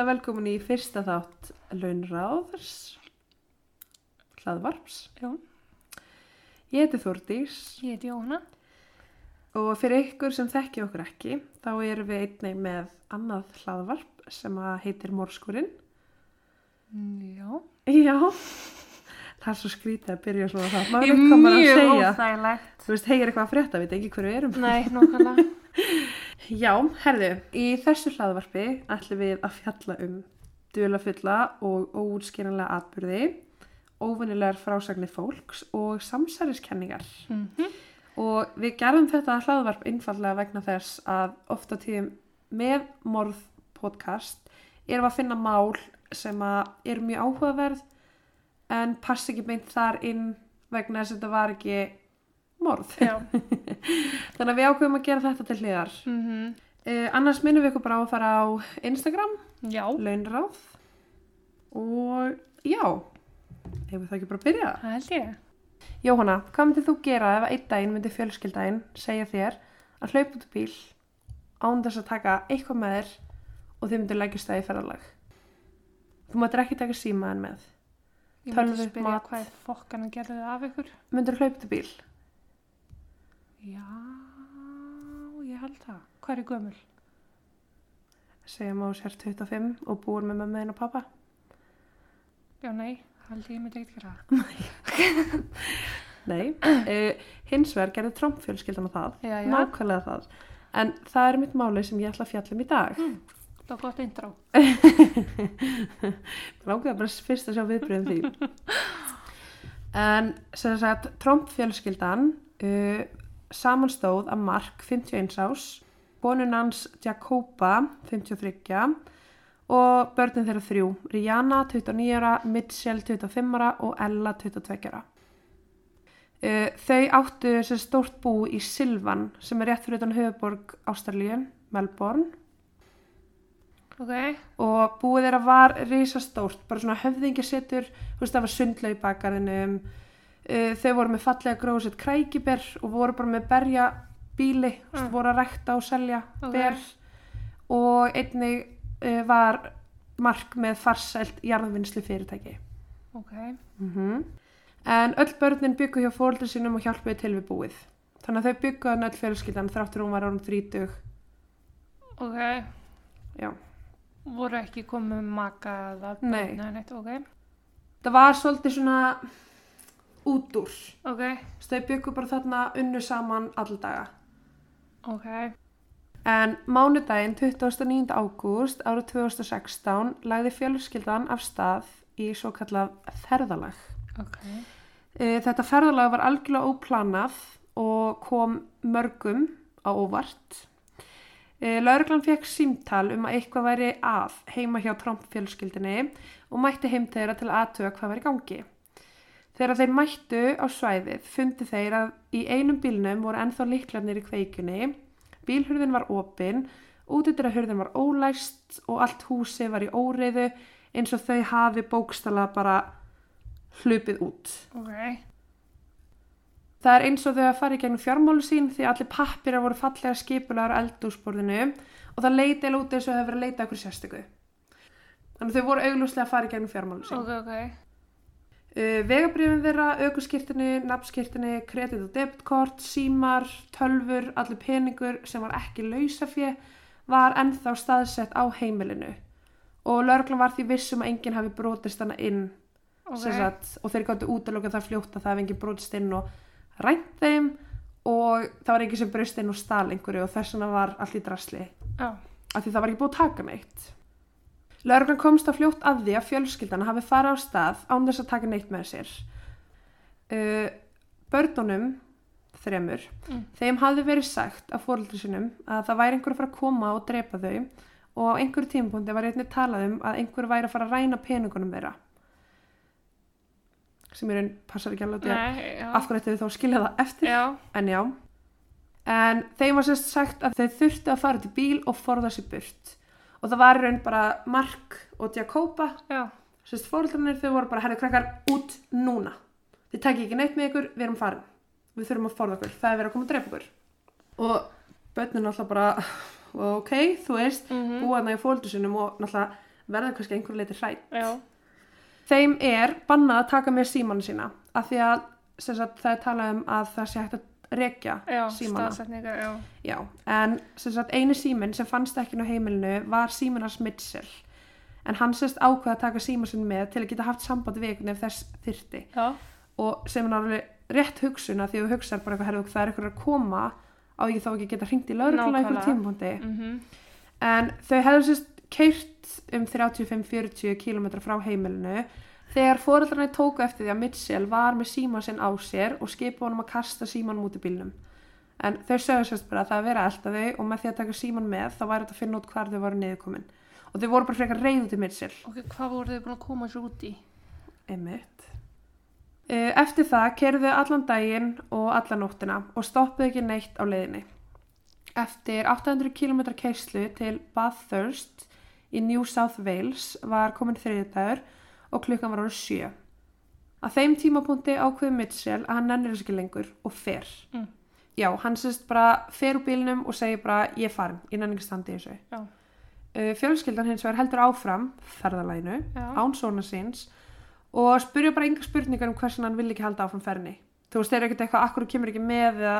verið hjertilega velkomin í fyrsta þátt Launráðars hlaðvarps. Já. Ég heiti Þórdís Ég heiti Jóhanna. og fyrir ykkur sem þekki okkur ekki þá erum við einnig með annað hlaðvarp sem að heitir Mórskurinn. Já. Já, það er svo skrítið að byrja svona það. Maður veit hvað maður að segja. óþægilegt. Þú veist, hegir eitthvað að frétta, við ekki hverju við erum. Nei, nokkala. Já, herðu, í þessu hlaðvarpi ætlum við að fjalla um duðlafulla og óútskýranlega atbyrði, óvinnilegar frásagnir fólks og samsæriskenningar. Mm Og við gerðum þetta hlaðvarp einfallega vegna þess að ofta tíðum með morð podcast erum að finna mál sem eru mjög áhugaverð en passi ekki beint þar inn vegna þess að þetta var ekki morð. Þannig að við ákveðum að gera þetta til hliðar. Mm Uh, annars minnum við ykkur bara á að fara á Instagram, Já. launráð og já, hefur það ekki bara að byrja? Það held ég. Jóhanna, hvað myndir þú gera ef einn daginn myndi fjölskyldaginn segja þér að hlaupa út úr bíl án þess að taka eitthvað með þér og þið myndir lækja stæði ferðalag? Þú mættir ekki taka símaðin með. Ég myndi spyrja hvað fokkan að gera það af ykkur. Myndir hlaupa út úr bíl? Já, ég held það. Hvað er gömul? Segjum á sér 25 og búur með mömmuðin og pappa. Já, nei, held ég myndi gera það. Nei, uh, hins vegar gerði Trump fjölskyldan á það. Já, já. nákvæmlega það en það er mitt máli sem ég ætla að fjalla um í dag Það var gott intro. langaði bara fyrst að sjá viðbröðum því en sem sagt Trump fjölskyldan uh, samanstóð af Mark 51 ás konun hans Jacoba 53 og börnin þeirra þrjú Rihanna 29 ára, Mitchell 25 ára og Ella 22 ára Uh, þau áttu þessi stórt bú í Silvan sem er rétt fyrir utan höfuborg Ástralíu, Melbourne Ok. og búið þeirra var risastórt, bara svona höfðingisettur, þú veist það var sundlaug í bakgarðinum, uh, þau voru með fallega gróðsett krækiber og voru bara með berja bíli, Mm. voru að rækta og selja Ok. ber og einnig uh, var mark með farsælt jarðvinnslu fyrirtæki. Ok. Mm En öll börnin byggu hjá fóreldri sínum og hjálpuði til við búið. Þannig að þau byggu hann öll fjölskyldan þráttur hún var árum 30. Ok. Já. Voru ekki komið maka eða... Nei. Nei, neitt, ok. Það var svolítið svona út úr. Ok. Þess þau byggu bara þarna unnu saman alldaga. Ok. En mánudaginn 29. ágúst árið 2016 lagði fjölskyldan af stað í svo kallað ferðalag. Ok. Eh, Þetta ferðalag var algjörlega óplanað og kom mörgum á óvart. Lauruglan fekk símtal um að eitthvað væri að heima hjá Trump fjölskyldinni og mætti heim þeirra til aðtöga hvað væri í gangi. Þegar þeir mættu á svæðið fundi þeir að í einum bílnum voru ennþá liklarnir í kveikunni, bílhurðin var opin, útidyrahurðin var ólæst og allt húsi var í óreiðu eins og þau hafi bókstala bara hlupið út. Ok. Það er eins og þau að fara í gegnum fjármálu sín því allir pappir voru fallega skipulaður á eldúsborðinu og það leiti eða út eins og hefur verið að leita okkur sérstöku. Þannig að þau voru auglúslega að fara í gegnum fjármálu sín. Ok, ok. Uh, Vegabrifin þeirra, aukurskirtinni, nafnskirtinni, kredit og debitkort, símar, tölfur, allir peningur sem var ekki lausafjö var ennþá staðsett á heimilinu og lörglan var því vissum að enginn hafi brotist hana inn Ok. sem sagt, og þeir gáttu útlöka það fljótt að það hefði enginn brotist inn og rænt þeim og það var enginn sem brust inn og stál einhverju og þess vegna var allt í drasli Já. af því það var ekki búið að taka neitt. Lörglan komst á fljótt að því að fjölskyldana hafi farið á stað án þess að taka neitt með sér. Uh, börnunum, þremur, Mm. þeim hafði verið sagt af fóröldri sinum að það væri einhver að fara að koma og drepa þau og á einhverju tímapunkti var einnig talað um að einhver væri að fara að ræna peningunum þeirra. Sem í raun passar ekki alveg að af hverju ættu þau þá skilja það eftir Já. en já en þeim var sérst sagt að þau þurftu að fara til bíl og forða sér burt og það var raun bara Mark og Jacoba sérst fóröldarnir þau voru bara herri krakkar út núna þið takk ekki neitt með ykkur, við erum farin við þurfum að forða okkur, það er verið að koma að drepa okkur og börnin alltaf bara og ok, þú veist, Mhm. búa þarna í fóldur sinum og náttúrulega verða kannski einhver leiti hrætt. Já. Þeim er bannað að taka með símanu sína af því að sagt, það er talað um að það sé hægt að rekja símana. já. Já, en sagt, eini síminn sem fannst ekki á heimilinu var síminars Mitchell en hann sérst ákveða að taka síma sinn með til að geta haft samband við einhvern ef þess þyrti Já. og sem er alveg rétt hugsun að því að þú hugsar bara eitthvað herðu það er eitthvað að koma á ég þá ekki geta hringt í laurugla Nákvæmlega. tímapunkti Mm en þau hefðu sérst keirt um 35-40 km frá heimilinu þegar foreldrarnir tóku eftir því að Mitchell var með síma sinn á sér og skipa honum að kasta símanum út í bílnum en þau sögðu sérst bara að það að vera að elta þau og með því að taka síman með þá væri þetta að finna út hvar þau voru niðurkomin og þau voru bara frekar reyðu til Mitchell Ok, hvað voru þið búin að koma sér út í? Einmitt. Eh, Eftir það kerðu þau allan daginn og alla nóttina og stoppuðu ekki neitt á leiðinni. Eftir 800 km keislu til Bathurst í New South Wales var komin þriðdagur og klukkan var árið sjö. Að þeim tímapunkti ákveði Mitchell að hann nennir þess ekki lengur og fer. Mm. Já, hann sérst bara fer úr bílnum og segir bara ég farin, ég nenni ekki að standa í þessu. Uh, fjölskyldan hins vegar heldur áfram ferðalæginu Já. án svona síns og spurja bara yngar spurningar um hversin hann vil ekki halda áfram ferni þú veist, þeir eru ekkert eitthvað, akkur kemur ekki með eða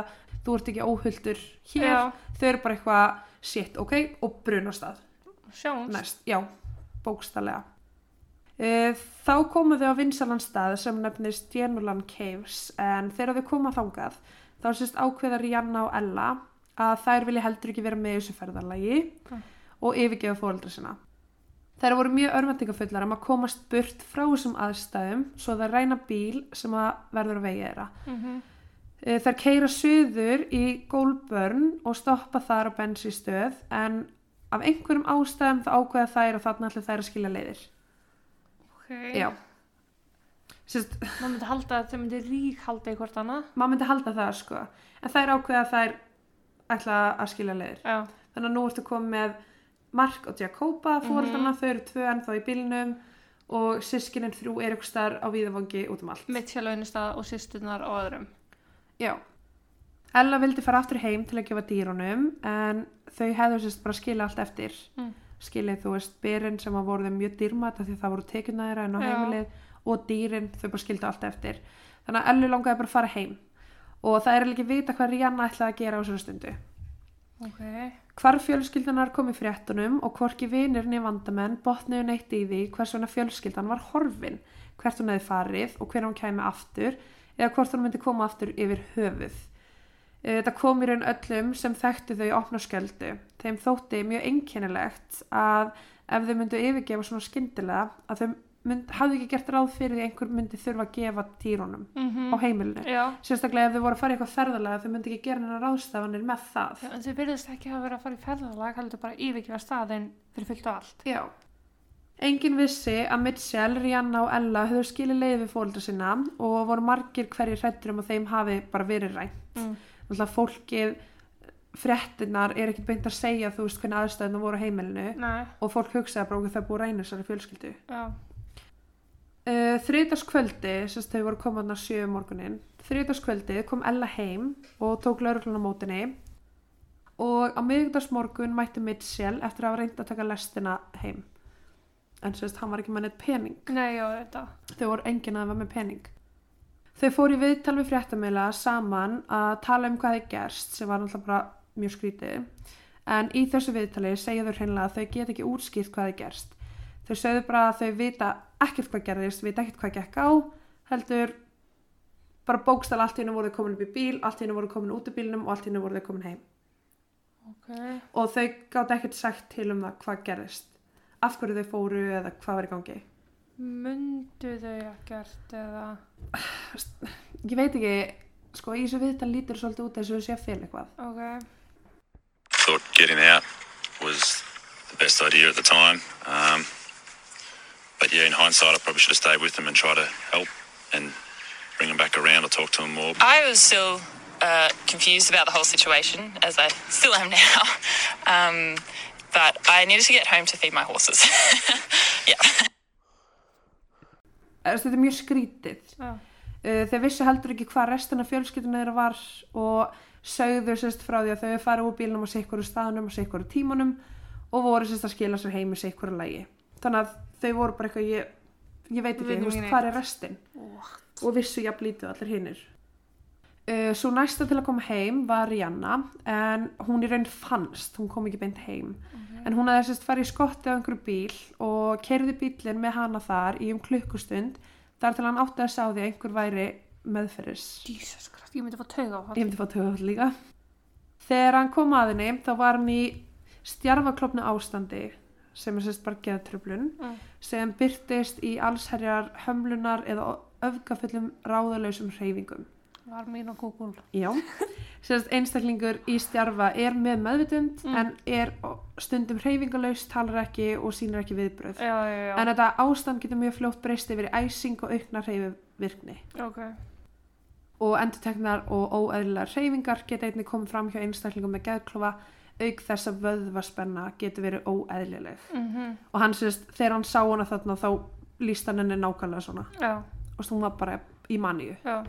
þú ert ekki óhulltur hér Já. þau eru bara eitthvað, shit, ok og brunastað, Sjáumst. næst, já bókstallega þá komu þau á vinsalan stað sem nefnist Genulan Caves en þegar þau koma þangað þá sést ákveða Rihanna og Ella að þær vilja heldur ekki vera með þessu ferðalagi Mm. og yfirgefa fóreldra sinna. Þær voru mjög örvendingafullar um að komast burt frá þessum aðstæðum svo það ræna bíl sem að verður að vegi þeirra. Mm Eh, Þær keira suður í Goulburn og stoppa þar á bensístöð en af einhverjum ástæðum það ákveða þær og þarna ætla þær að skilja leiðir. Ok. Já. Sist, Maður myndi halda að þau myndi rík halda í hvort annað. maður myndi halda það sko. En þær ákveða að þær ætla að skilja leiðir. Já. Þannig að nú ertu komið með Mark og Jacoba fóreldrana, þau eru tvö ennþá í bílnum og sískinin þrjú er ykkur starf á víðavangi út um allt. Mitt sjálfauðnistað og sýsturnar og öðrum. Já. Ella vildi fara aftur heim til að gefa dýrunum en þau hefðu sérst bara skilja allt eftir. Mm. Skilið þú veist byrinn sem að voru þeim mjög dýrmæta því það voru þeirra en á heimilið og dýrin þau bara skildu allt eftir. Þannig að Ellu langaði bara að fara heim og það er ekki vita hvað Rihanna ætlaði að gera á þessari stundu. Ok. Hvar fjölskyldanar kom í fréttunum og hvorki vinir niður vandamenn botniðu neitt í því hvers vegna fjölskyldan var horfin, hvert hún hefði farið og hver hún kæmi aftur eða hvort hún myndi koma aftur yfir höfuð. Eh, Þetta kom í raun öllum sem þekktu þau í opna skjöldu. Þeim þótti mjög einkennilegt að ef þau myndu yfirgefa svona skyndilega að þau mynd, hafði ekki gert ráð fyrir því einhver myndi þurfa að gefa dýrunum Mm á heimilinu. Já. Sérstaklega ef þau voru að fara í eitthvað ferðalega þau myndi ekki gera hennar ráðstafanir með það. Já, en þau byrðist ekki að vera að fara í ferðalag, heldur bara yfirgefa staðinn fyrir fullt og allt. Já. Engin vissi að Mitchell, Rihanna og Ella höfðu skilið leið við fóldra sinna og voru margir hverjir hrættur um að þeim hafi bara verið rænt. Mm. Að fólkið, fréttinnar er ekkert beint að segja þú veist hvernig aðstæðina voru á heimilinu Nei, og fólk hugsaði bara okkur það búið að reyna þessari fjölskyldu. já. Uh, þriðdagskvöldi, sérst þau voru komaðna sjö um morgunin, þriðdagskvöldi kom Ella heim og tók lauruglun á mótinni og á miðugdagsmorgun mætti Mitchell eftir að hafa reynd að taka lestina heim. En sérst, hann var ekki með neitt pening. Nei, já. Þau voru enginn að það var með pening. Þau fóru í viðtal við fréttamila saman að tala um hvað þið gerst sem var náttúrulega bara mjög skrítið. En í þessu viðtali segja þau hreinlega að þau get ekki útskýrt hvað þið gerst. Þau sögðu bara að þau vita ekkert hvað gerðist, vita ekkert hvað gekk á, heldur bara bókstæl allt í hennu voru þau komin upp í bíl, allt í hennu voru komin út í bílnum og allt í hennu voru þau komin heim. Ok. Og þau gátt ekkert sagt til um það hvað gerðist, af hverju þau fóru eða hvað var í gangi. Mundu þau ekkert eða... Ég veit ekki, sko í þessu viðtal lítur svolítið út eins og þau sé að fela eitthvað. Ok. thought getting out was the best idea at the time. Um, but yeah, in hindsight, I probably should have stayed with them and tried to help and bring them back around or talk to them more. I was still uh, confused about the whole situation, as I still am now. Um, but I needed to get home to feed my horses. yeah. Eða, Þetta er mjög skrítið. Uh, Þeir vissu heldur ekki hvað restina fjölskylduna þeirra var og sögðu sérst frá því að þau farið úr bílnum á sikkur staðnum og sikkur tímanum og voru sérst að skila sér heim í sikkur lægi þannig að þau voru bara eitthvað ég, ég veit ekki, hvað er restin? What? og vissu jafn lítið allir hinnir uh, svo næsta til að koma heim var Rihanna en hún í raun fannst, hún kom ekki beint heim. En hún hafði sérst farið í skotti á einhverju bíl og kerði bílinn með hana þar í um klukkustund þar til hann átti að sá því að einhver væri meðferðis. Jesus Christ, ég myndi að fá tauga á ég myndi fá tögum líka. Þegar hann kom að henni þá var hann í stjarfaklopnu ástandi sem er sérst bara geðtröflun Mm. sem byrtist í allsherjar hömlunar eða öfgafullum ráðalausum hreyfingum Var mín á Google. Já, sérst einstaklingur í stjarfa er með meðvitund Mm. en er stundum hreyfingalauss, talar ekki og sýnir ekki viðbröð. Já, já, já. En þetta ástand getur mjög fljótt breyst yfir æsing og aukna hreyfivirkni. Ok. Og endurteknar og óeðlilegar hreyfingar geta einnig komið fram hjá einstaklingum með geðklofa auk þess að vöðvaspenna getur verið óeðlileg. Mm Og hann sérst, þegar hann sá hana þarna þá líst hann henni nákvæmlega svona. Já, Og var bara í manníu. já.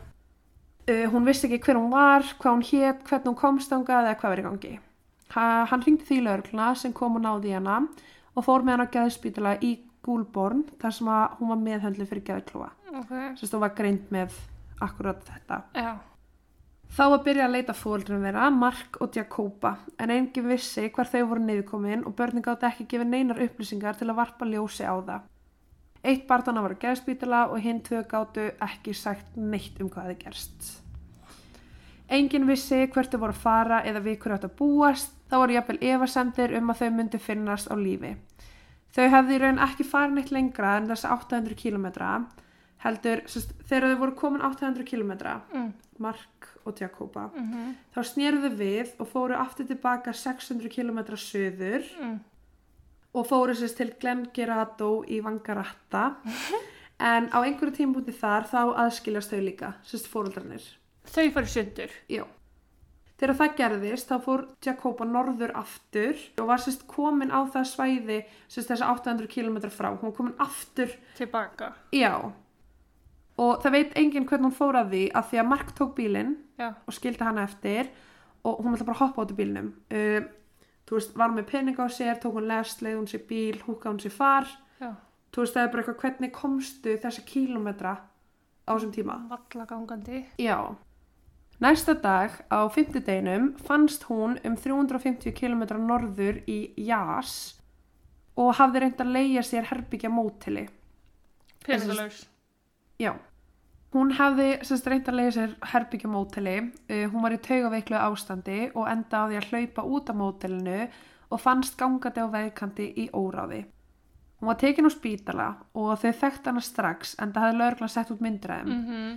Uh, hún vissi ekki hver hún var, hvað hún hét, hvernig hún komst þangað eða hvað í gangi. Ha, hann hringdi því lögregluna sem kom og náði hana og fór með hann á geðspítala í Gúlborn þar sem að hún var meðhöndlu fyrir geðklúa. Ok. Sérst hún var greint með akkurat þetta. Já. Þá var byrjað að leita fóldrum þeirra, Mark og Jakoba, en enginn vissi hver þau voru niðurkomin og börnin gátt ekki gefið neinar upplýsingar til að varpa ljósi á það. Eitt barðana var á geðspítala og hinn tvö gáttu ekki sagt neitt um hvað þið gerst. Enginn vissi hvert þau voru að fara eða við hverju átt að búast, þá voru jafnvel efasemdir um að þau myndi finnast á lífi. Þau hefði í raun ekki farið neitt lengra en þess 800 kilometra, heldur, sérst, þegar þau voru komin 800 kilometra, Mm. Mark og Jakoba, Mm þá snéruðu við og fóru aftur tilbaka 600 km söður Mm. Og fóru sérst til Glengerado í Vangaratta en á einhverju tímpúti þar þá aðskiljast þau líka, sérst fóröldarnir. Þau farið sundur. Já. Þegar það gerðist þá fór Jakoba norður aftur og var sérst komin á það svæði sérst þessa 800 km frá. Hún var komin aftur Tilbaka. Já. Og það veit enginn hvernig hún fór að því að því að Mark tók bílinn og skildi hana eftir og hún ætla bara að hoppa át í bílnum uh, þú veist, var með peninga á sér tók hún lest, leið hún sér bíl, húka hún sér far Já. þú veist, það er bara eitthvað hvernig komstu þessa kílómetra á þessum tíma Valla gangandi. já næsta dag á fimmtudeginum fannst hún um 350 km norður í Jas og hafði reynd að leigja sér herbyggja mótili Peningalaus. Já. Hún hafði semst reynd að leiða sér herbyggja móteli, uh, hún var í taugaveiklu ástandi og enda á því að hlaupa út af mótelinu og fannst gangandi á veðkanti í óráði. Hún var tekin á spítala og þau þekkt hana strax en það hefði lögreglan sett út myndræðum. Mm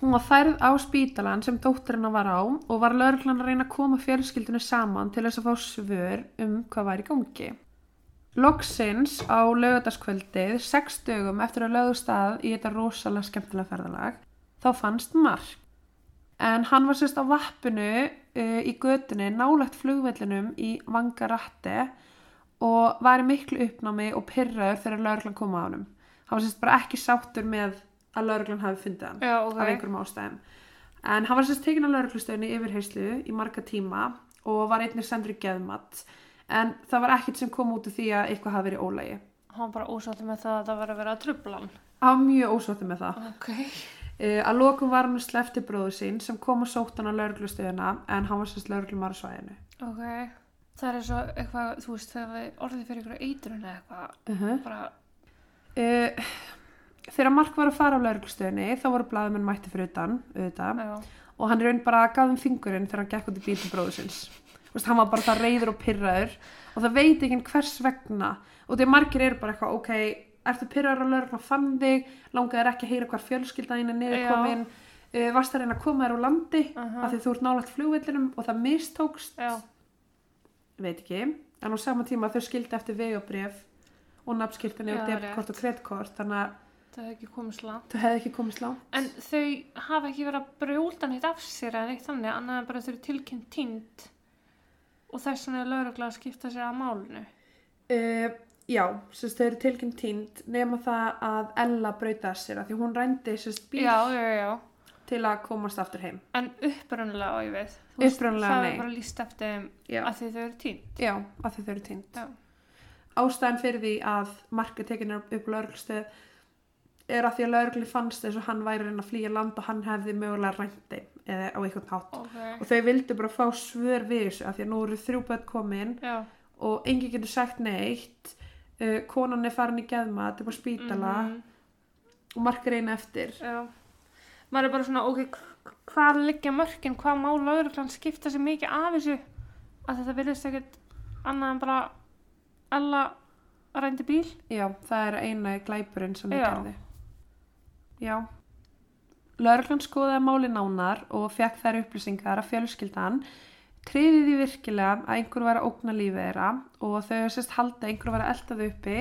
Hún var færð á spítalan sem dótturina var á og var lögreglan að reyna að koma fjölskyldinu saman til þess að fá svör um hvað var í gangi. Loksins á lögadaskvöldið, sex dögum eftir að lögðu stað í þetta rosalega skemmtilega ferðalag, þá fannst Mark. En hann var sérst á vappinu uh, í götunni nálægt flugvellinum í Vangaratte og var í miklu uppnámi og pyrraður þegar lögreglan kom á honum. Hann var sérst bara ekki sáttur með að lögreglan hafi fundið hann Já, ok. af einhverjum ástæðum. En hann var sérst tekin á lögreglustöðinni yfir heyslu í marga tíma og var einnig sendur í geðmatt. En það var ekkert sem kom út úr því að eitthvað hafi verið ólægi. Hann var bara ósáttur með það að það var að vera að trubla hann. Hann mjög ósóttið með það. Ok. Uh, að lokum var hann slefti bróður sín sem kom og sótt hann á lögreglustöðina en hann var sérst lögreglumar á svæðinu. Ok. Það er svo eitthvað, þú veist, þegar við orðið fyrir ykkur eitrun eitthvað, Uh -huh. bara, uh, þegar Mark var að fara á lögreglustöðinni þá voru blaðumenn mætti fyrir utan já, og hann raun bara gaf þeim fingurinn þegar hann gekk út í bíl til bróður síns. Veist, hann var bara það reyður og pyrraður og það veit ekki hvers vegna. Og þegar margir eru bara eitthvað, ok, ertu pyrraður á lögreglan fann þig, langaði þér ekki að heyra hvar fjölskyldaðin er niður komin, uh, varst að reyna að koma þér úr landi? Aha. af því þú ert nálægt flugvellinum og það mistókst, já, veit ekki, en á sama tíma þau skildi eftir vegabref og nafnskiltinni Já, og debitkort rétt. og kredtkort, þannig að það hefði ekki komið slá. En þau hafa ekki verið að brjóta neitt af sér eða neitt þannig, annað bara þau eru tilkynnt tínt og þess vegna er lögregla að skipta sér að málinu. Uh, já, sérst, þau eru tilkynnt tínd nema það að Ella brauta sér af því hún rændi sérst bíl Já, já, til að komast aftur heim. En upprunnilega á ég. Þú veist, Upprunalega, Það nei. er bara líst eftir að þau eru tínt. Já, því þau eru týnd. Já. Ástæðan fyrir því að markið tekin upp lauruglustöð er að því að laurugli fannst þess að hann væri að að flýja land og hann hefði mögulega rænt þeim eða á einhvern hátt. Ok. Og þau vildu bara fá svör við þessu af því að nú eru þrjú börn komin Já. og enginn getur sagt neitt. Uh, konan er farin í geðmat upp á spítala Mhm. og markið reyna eftir. Já. Maður er bara svona, ok, hvað liggja mörkin, hvað má lauruglan skipta sér mikið af þessu? Að þetta virðist ekkert annað en bara alla rændi bíl. Já, það er eina glæpurinn sem Já. gerði. Já. Lörglann skoðaði máli nánar og fekk þær upplýsingar að fjölskyldan triði því virkilega að einhver var að ógna lífið þeirra og þau sérst halda að einhver var að elda þau uppi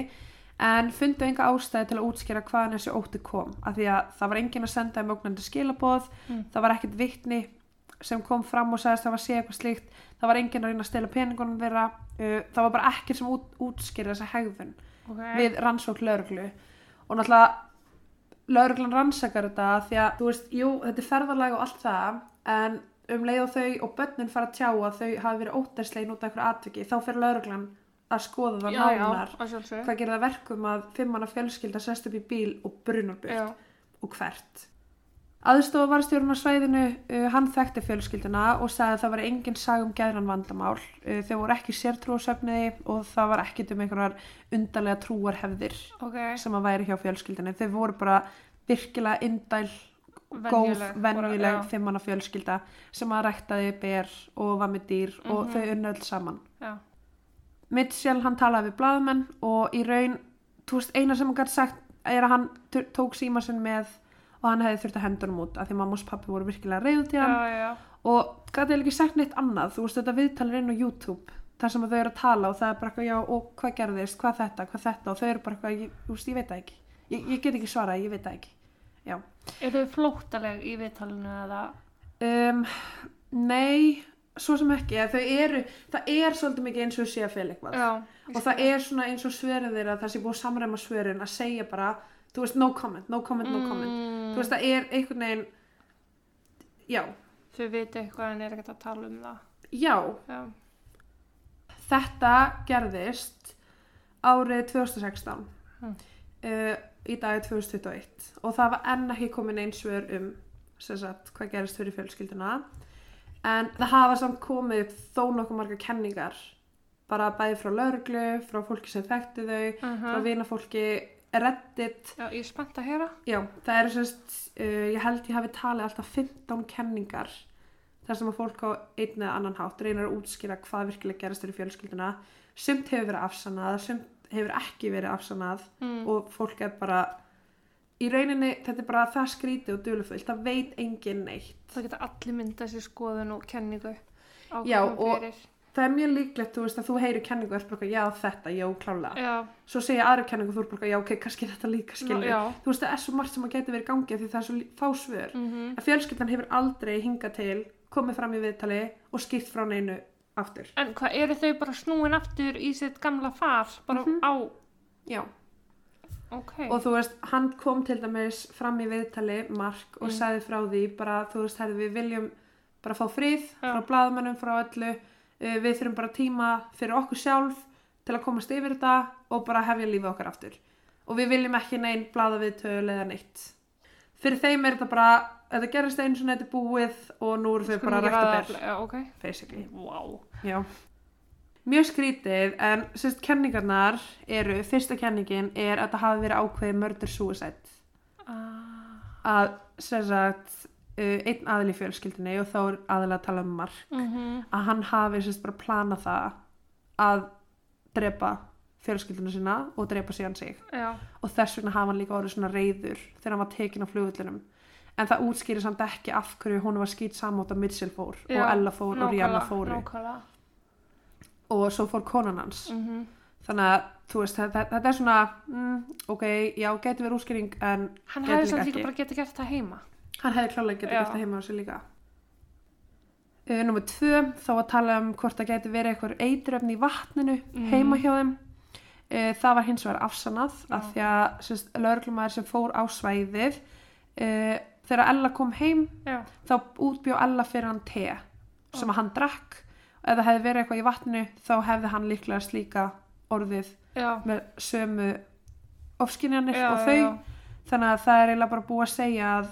en fundu enga ástæði til að útskýra hvaðan þessi ótti kom af því að það var enginn að senda um ógnandi skilaboð Mm. það var ekkert vitni sem kom fram og sagðist að það var að segja eitthvað slíkt það var enginn að reyna að stela peningunum þeirra uh, það var bara ekkert sem út, útskýra þessa hegðun Ok. við rannsók lauruglu og náttúrulega lauruglan rannsakar þetta því að þú veist, jú, þetta er ferðarlag og allt það en um leið og þau og börnin fara að tjá að þau hafi verið ótærslegin út af einhverju atviki, þá fer lauruglan að skoða það nánar. hvað gerir það verkum að fimmana fjölskylda sest upp í bíl og brunar burt. Já. og hvert aðstofa varstjórun á svæðinu uh, hann þekkti fjölskylduna og sagði að það var engin sag um geðran vandamál uh, þau voru ekki sértrúasöfniði og það var ekkit um einhverjar undarlega trúarhefðir Ok. sem að væri hjá fjölskyldinni þau voru bara virkilega indæl góð, já. fimmanna fjölskylda sem að ræktaði ber og var með dýr og Mhm. þau unnu öll saman Já. Mitchell hann talaði við blaðmenn og í raun, þú veist, eina sem hann gæti sagt er að hann tók síma sinn með og hann hefði þurft að hendunum út af því mamma og pappi voru virkilega reyðu til hann. Já, já, og gæti ekki sagt neitt annað. Þú veist, þetta viðtalir inn á YouTube þar sem að þau eru að tala og það er bara eitthvað já, og hvað gerðist, hvað þetta, hvað þetta? Og þau eru bara eitthvað, þú veist, ég veit það ekki. Ég, ég get ekki svarað, ég veit það ekki. Já, Er þau flóttaleg í viðtalinu eða? um, nei svo sem ekki, að þau eru það er svolítið mikið eins og sé að fel eitthvað Já. og það. er svona eins og svörin þeirra það sé búið að samræma svörin að segja bara þú veist, no comment, no comment, no comment. Mm, þú veist, það er einhvern veginn já, Þau viti eitthvað en er ekkert að tala um það. já. Já. þetta gerðist árið 2016 Mm. uh, í dagi 2021 og það var enn ekki komin einn svör um sagt, hvað gerist fyrir fjölskylduna. En það hafa samt komið upp þó nokkuð margar kenningar. Bara bæði frá lauruglu, frá fólki sem þekkti þau, frá Uh vinafólki reddit, Já, ég er spennt að heyra. já, það eru sérst uh, ég held ég hafi talið alltaf 15 kenningar þar sem að fólk á einn eða annan hátt reynar að útskýra hvað virkilega gerist fyrir fjölskylduna sumt hefur verið afsannað, sumt hefur ekki verið afsannað Mm. og fólk er bara í rauninni, þetta er bara það skrítið og dulufullt, það veit engin neitt Það geta allir myndað sér skoðun og kenningu. Já, og- fyrir. Það er mjög líklegt, þú veist, að þú heyrir kenningu og er bara, já þetta, já klálega Já, svo segja aðra kenningu og þú er bara, já ok, kannski þetta líka skilur, já. þú veist, það er svo margt sem að geti verið í gangi því það er svo lí- fá svör mhm. að fjölskyldan hefur aldrei hingað til komið fram í viðtali og skipt frá neinu aftur En hvað, eru þau bara snúin aftur í sitt gamla far? Bara Mhm. á, já, ok. og þú veist, hann kom til dæmis fram í viðtali, Mark og Mm. sagði frá því, bara, þú veist, við viljum bara fá frið Já. frá blaðmönnum, frá öllu við þurfum bara tíma fyrir okkur sjálf til að komast yfir þetta og bara hefja lífið okkar aftur og við viljum ekki neinn blaða viðtöl eða neitt fyrir þeim er þetta bara þetta gerist einu svona þetta er búið og nú eru þau bara að rækta ber Já, ok. basically. Já. Mjög skrítið en sérst kenningarnar eru, fyrsta kenningin er að það hafi verið ákveðið murder suicide Ah. að sagt uh, einn aðil í fjölskyldinni og þá er aðilega að tala um mark. Mhm. að hann hafi sérst bara planað það að drepa fjölskyldinu sína og drepa síðan sig. Já, og þess vegna hafa hann líka orðið svona reyður þegar hann var tekin á flugullinum en það útskýrir samt ekki af hverju hún var skýt samótt að Mitchell fór Já, og Ella fór og Rihanna fóru. Nákvæmlega. og svo fór konan hans. Mm þannig að þú veist þetta, er svona mm, ok, já, geti verið útskýring en Hann hefði samt líka bara getið gert það heima. Hann hefði klálega getið gert það heima á sig líka. Uh, Númer tvö, þá að tala um hvort það geti verið eitthvað eitröfni í vatninu Mhm. heima hjá þeim. Uh, það var hins vegar afsannað Já. af því að sérst, lögreglumæður sem fór á svæðið uh, þegar Ella kom heim já, þá útbjó Ella fyrir hann te sem að hann drakk. Ef það hefði verið eitthvað í vatnu þá hefði hann líklega slíka orðið já, með sömu ofskinjanir og þau. þannig að það er eiginlega bara búið að segja að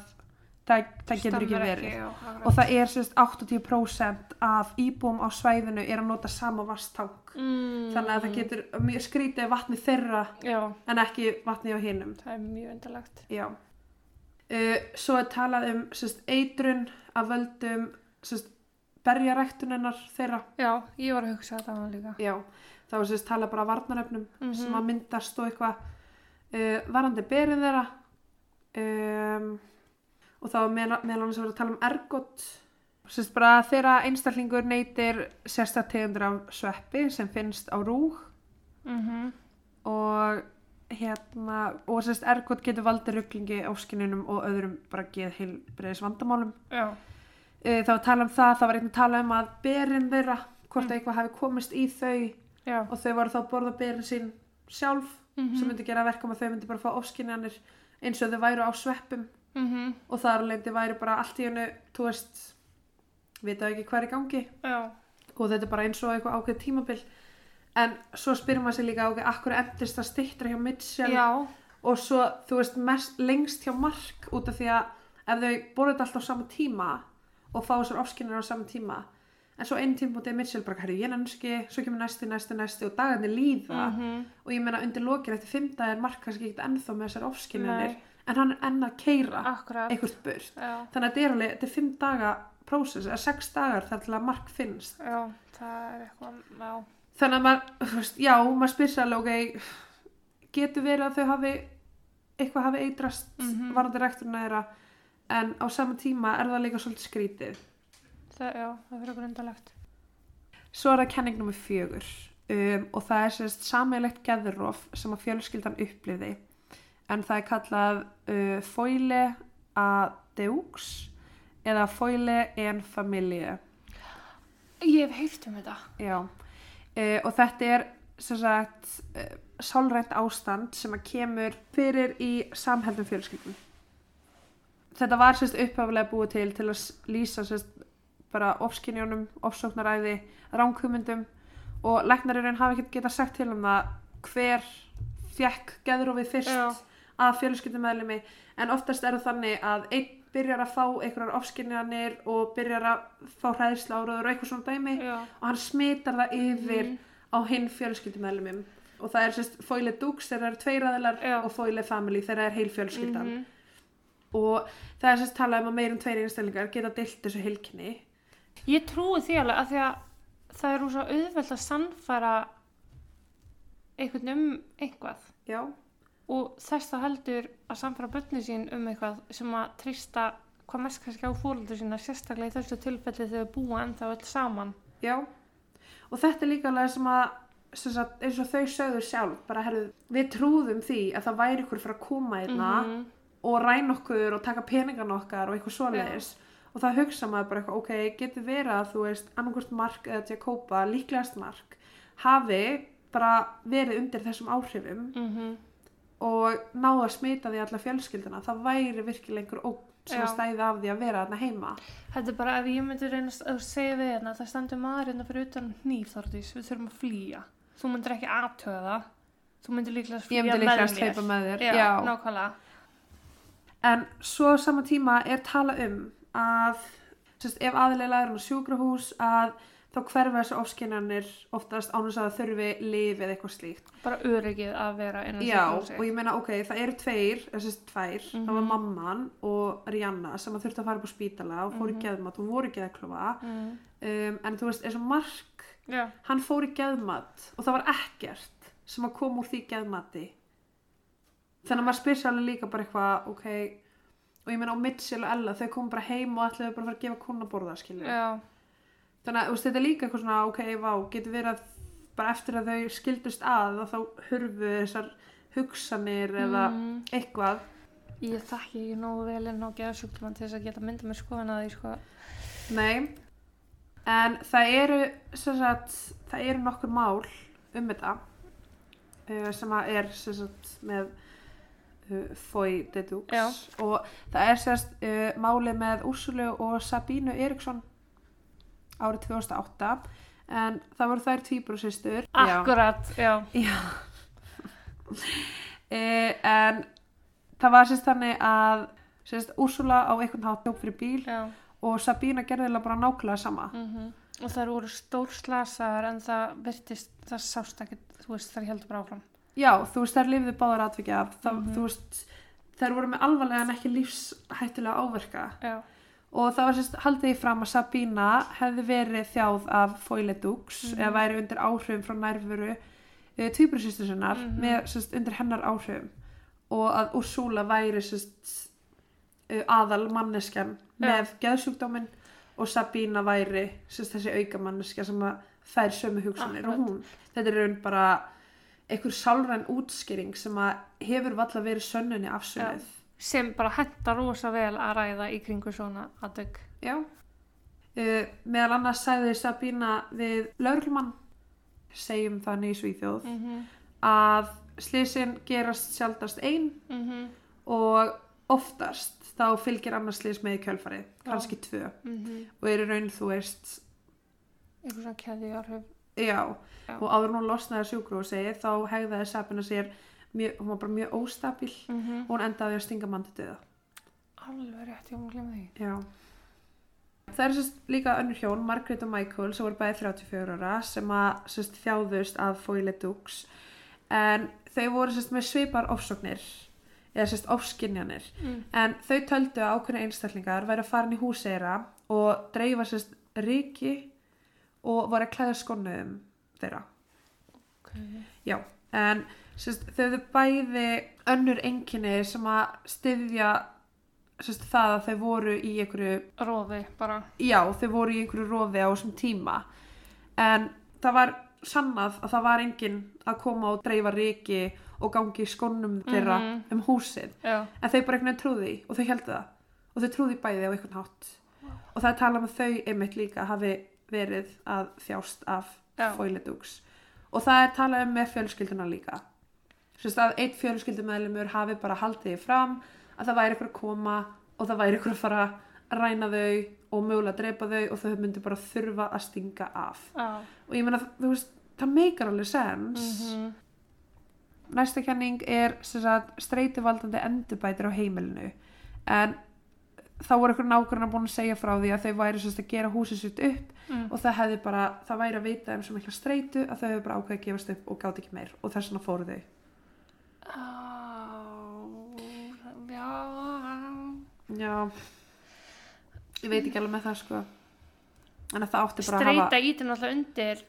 það, það getur ekki verið. já, akkurat. og það er sérst 80% af íbúum á svæðinu er að nota sama vastang mm, þannig að það getur skrítið vatni þeirra já, en ekki vatni á hinum. Það er mjög undarlegt. Já. Uh, svo er talað um sérst, eitrun af völdum sérst, berjaræktuninnar þeirra. Já, ég var að hugsa þetta á hann líka. Já, þá er sérst talað bara af varnarefnum Mhm. sem að myndast og eitthvað. Uh, varandi berin þeirra um, og þá meðal annars vera að tala um ergot. Sérst bara þeirra einstaklingur neytir sérstak tegundur af sveppi sem finnst á rúg mm og hérna og sérst ergot getur valdið rugglingi áskinunum og öðrum bara geð heilbreyðis vandamálum já, uh, þá tala um það, það var einnig að tala um að berin þeirra, hvort Mm. eitthvað hafi komist í þau já. og þau voru þá að borða berin sín sjálf Mhm. sem myndi gera verkum að þau myndi bara fá ofskinjanir eins og þau væru á sveppum mhm, og þar leindi væri bara allt í hennu þú veist, vita ekki hvað er í gangi. Já, og þetta er bara eins og eitthvað ákveð tímabil. En svo spyrir maður sér líka ok, akkur endist það stittra hjá Mitchell? Og svo þú veist mest, lengst hjá Mark út af því að ef þau borða þetta alltaf á sama tíma og fá þessar ofskinjar á sama tíma en svo einn tíma bútið Mitchell bara herri ég nenski, svo kemur næsti, næsti, næsti og dagarnir líða. Mhm, og ég meina undir lokin eftir fimm dag er Mark kannski ekkert ennþá með þessar ofskinjanir Nei. En hann er enn að keira akkurat. einhvert burt. Já, þannig að þetta er alveg, þetta er fimm daga prósess, eða sex dagar þar til að Mark finnst. Já, það er eitthvað já, þannig að maður, þú veist, já, maður spyr sér alveg, ok, getur verið að þau hafi, eitthvað hafi eitrast Mhm. varandi rekturna þeirra, en á sama tíma er það líka svolítið skrítið. það, já, það fyrir okkur undarlegt Svo er það kenning nummer fjögur um, og það er sérst sammeilegt geðrof sem að fjölskyldan uppliði, en það er kallað uh, foile a deux eða foile en familie. ég hef heyrt um þetta Já, uh, og þetta er sem sagt uh, sálrænt ástand sem að kemur fyrir í samheldum fjölskyldum. Þetta var sérst upphaflega búið til til að lýsa sérst bara ofskinjónum, ofsóknaræði, ránkumundum og læknaririnn hafi ekki getað sagt til um það hver fekk geðrófið fyrst Já. Að fjölskyldumæðlimi en oftast er það þannig að einn byrjar að fá einhverjar ofskinjanir og byrjar að fá hræðsla áraður og eitthvað svona dæmi já, og hann smitar það yfir Mhm. á hinn fjölskyldumælumum og það er sérst Foyle Dukes þegar það eru tveir aðilar Já. og Foyle Family þegar það er heil fjölskyldan. Mhm, og það er sérst talað um að meirum tveir einstaklingar geta deilt þessu heilkinni ég trúi því alveg að því að það er úr svo auðvelt að sannfæra einhvern um eitthvað. Já, og þess það heldur að samfara börni sín um eitthvað sem að trista hvað mest kannski á fóröldur sína sérstaklega í þessu tilfelli þegar þau búa ennþá öll saman já og þetta er líka alveg sem að sem sagt, eins og þau sögðu sjálf bara herðu, við trúðum því að það væri ykkur fyrir að koma einna Mhm. og ræna okkur og taka peningan okkar og eitthvað svoleiðis og það hugsa maður bara eitthvað, ok, getur verið að þú veist annarkvort Mark eða Jacoba líklegast Mark hafi bara verið undir þessum áhrifum Mhm. Og náðu að smita því alla fjölskylduna það væri virkilega einhver ógn sem að stæði af því að vera þarna heima. Þetta er bara ef ég myndi reyna að segja við hérna það stendur maður hérna fyrir utan hníf þorðis við þurfum að flýja. Þú myndir ekki aðtöða það. Þú myndir líklega ég flýja með með þér Já, Já. nákvæmlega. En svo á sama tíma er tala um að sérst, ef aðlega er á sjúkrahús að þá hverfa þessu ofskinjanir oftast ánum að þurfi lif eða eitthvað slíkt bara öryggið að vera innan Já, sjúkrahúsi. og ég meina, ok, það eru tveir, þessi tvær, það var Mhm. mamman og Rihanna sem að þurfti að fara upp á spítala og fór í Mhm. geðmat og voru í geðklofa mm. um, en þú veist, eins og Mark Já, hann fór í geðmat og það var ekkert sem að koma úr því geðmati þannig að maður spyr sér alveg líka bara eitthvað, ok og ég meina á Mitchell og Ella, þau komum bara heim og ætlaðu bara að fara að gefa þannig að þetta er líka eitthvað svona, ok, vá, getur verið að bara eftir að þau skildust að þá hurfu þessar hugsanir eða mm. eitthvað ég þekki ekki nógu vel inn á geðsjúkdóman til þess að geta mynda með skoðan að því sko. Nei, en það eru, sagt, það eru nokkur mál um þetta uh, sem að er sem sagt, með uh, Foy Dedux og það er sérst uh, málið með Úrsulu og Sabínu Eriksson árið 2008 en það voru þær tvíbrúsistur Akkurat, já. Já. e, en það var sérst þannig að sérst Úrsula á einhvern hátt tók fyrir bíl já. og Sabína gerði bara nákvæmlega sama Mm Og þær voru stór slasaðar en það virtist, það sást ekki, þú veist, þær heldur bara áfram. Já, þú veist, þær lifðu báðar atvikið af það, Mhm. þú veist, þær voru með alvarlega en ekki lífshættulega áverka Já. Og það var sérst haldið í fram að Sabína hefði verið þjáð af foiledux Mhm. eða væri undir áhrifum frá nærfuru uh, tvíbrusýstu sinnar Mhm. með sérst undir hennar áhrifum og að Úrsúla væri sérst uh, aðal manneskjan Já. með geðsjúkdóminn og Sabína væri sérst þessi auka manneskja sem að fær sömu hugsanir og Akkurat. hún þetta er raun bara einhver sálræn útskýring sem að hefur valla verið sönnunni afsöluð Sem bara henda rosa vel að ræða í kringu svona aðdögg. Já. Uh, meðal annars sagði Sabína við laurlumann, segjum þannig í Svíþjóð, Mm -hmm. að slisin gerast sjaldast ein Mm og oftast þá fylgir annars slis með í kjölfarið, kannski tvö. Og er í raun, þú veist, Eitthvað svona keði áhrif. já, Já. og áður hún losnaði sjúkrúsi þá hegðaði Sabína sér, mjög, hún var bara mjög óstabil Mm -hmm. og hún endaði að stinga mann til döða. Alveg rétt, ég má glemma því. Já. Það er sérst líka önnur hjón, Margaret og Michael, sem voru bæði 34 ára, sem að sérst þjáðust af foiledux, en þau voru sérst með svipar ofsóknir, eða sérst ofskinjanir, Mm. en þau töldu að ákveðna einstaklingar væri að fara inn í húseira og dreifa sérst ríki og voru að klæða skonnuðum þeirra. Okay. Já, en sérst, þau hefðu bæði önnur enginni sem að styðja sérst, það að þau voru í einhverju Róði, bara. já, þau voru í einhverju rofi á þessum tíma en það var sannað að það var enginn að koma og dreifa riki og gangi í skónum þeirra Mhm. um húsið Já. en þau bara einhvern veginn trúði og þau heldu það og þau trúði bæði á einhvern hátt og það er talað með þau einmitt líka hafi verið að þjást af Já. foiledux og það er talað um með fjölskylduna líka Sérst að einn fjölskyldumæðlumur hafi bara haldið því fram að það væri ykkur að koma og það væri ykkur að fara að ræna þau og mögulega að drepa þau og þau myndi bara þurfa að stinga af. Já. og ég meina þú veist það meikar alveg sens. Mm næsta kenning er streituvaldandi endurbætir á heimilinu. En þá voru ykkur nákvæmlega búin að segja frá því að þau væri sagt, að gera húsið sitt upp Mm. og það hefði bara, það væri að veita þeim svo mikla streitu að þau hefði bara ákveðið að gefast upp og gátt ekki meir og þess vegna fóru þau Já. já ég veit ekki alveg með það sko en að það átti bara að Streita hafa ítir náttúrulega undir,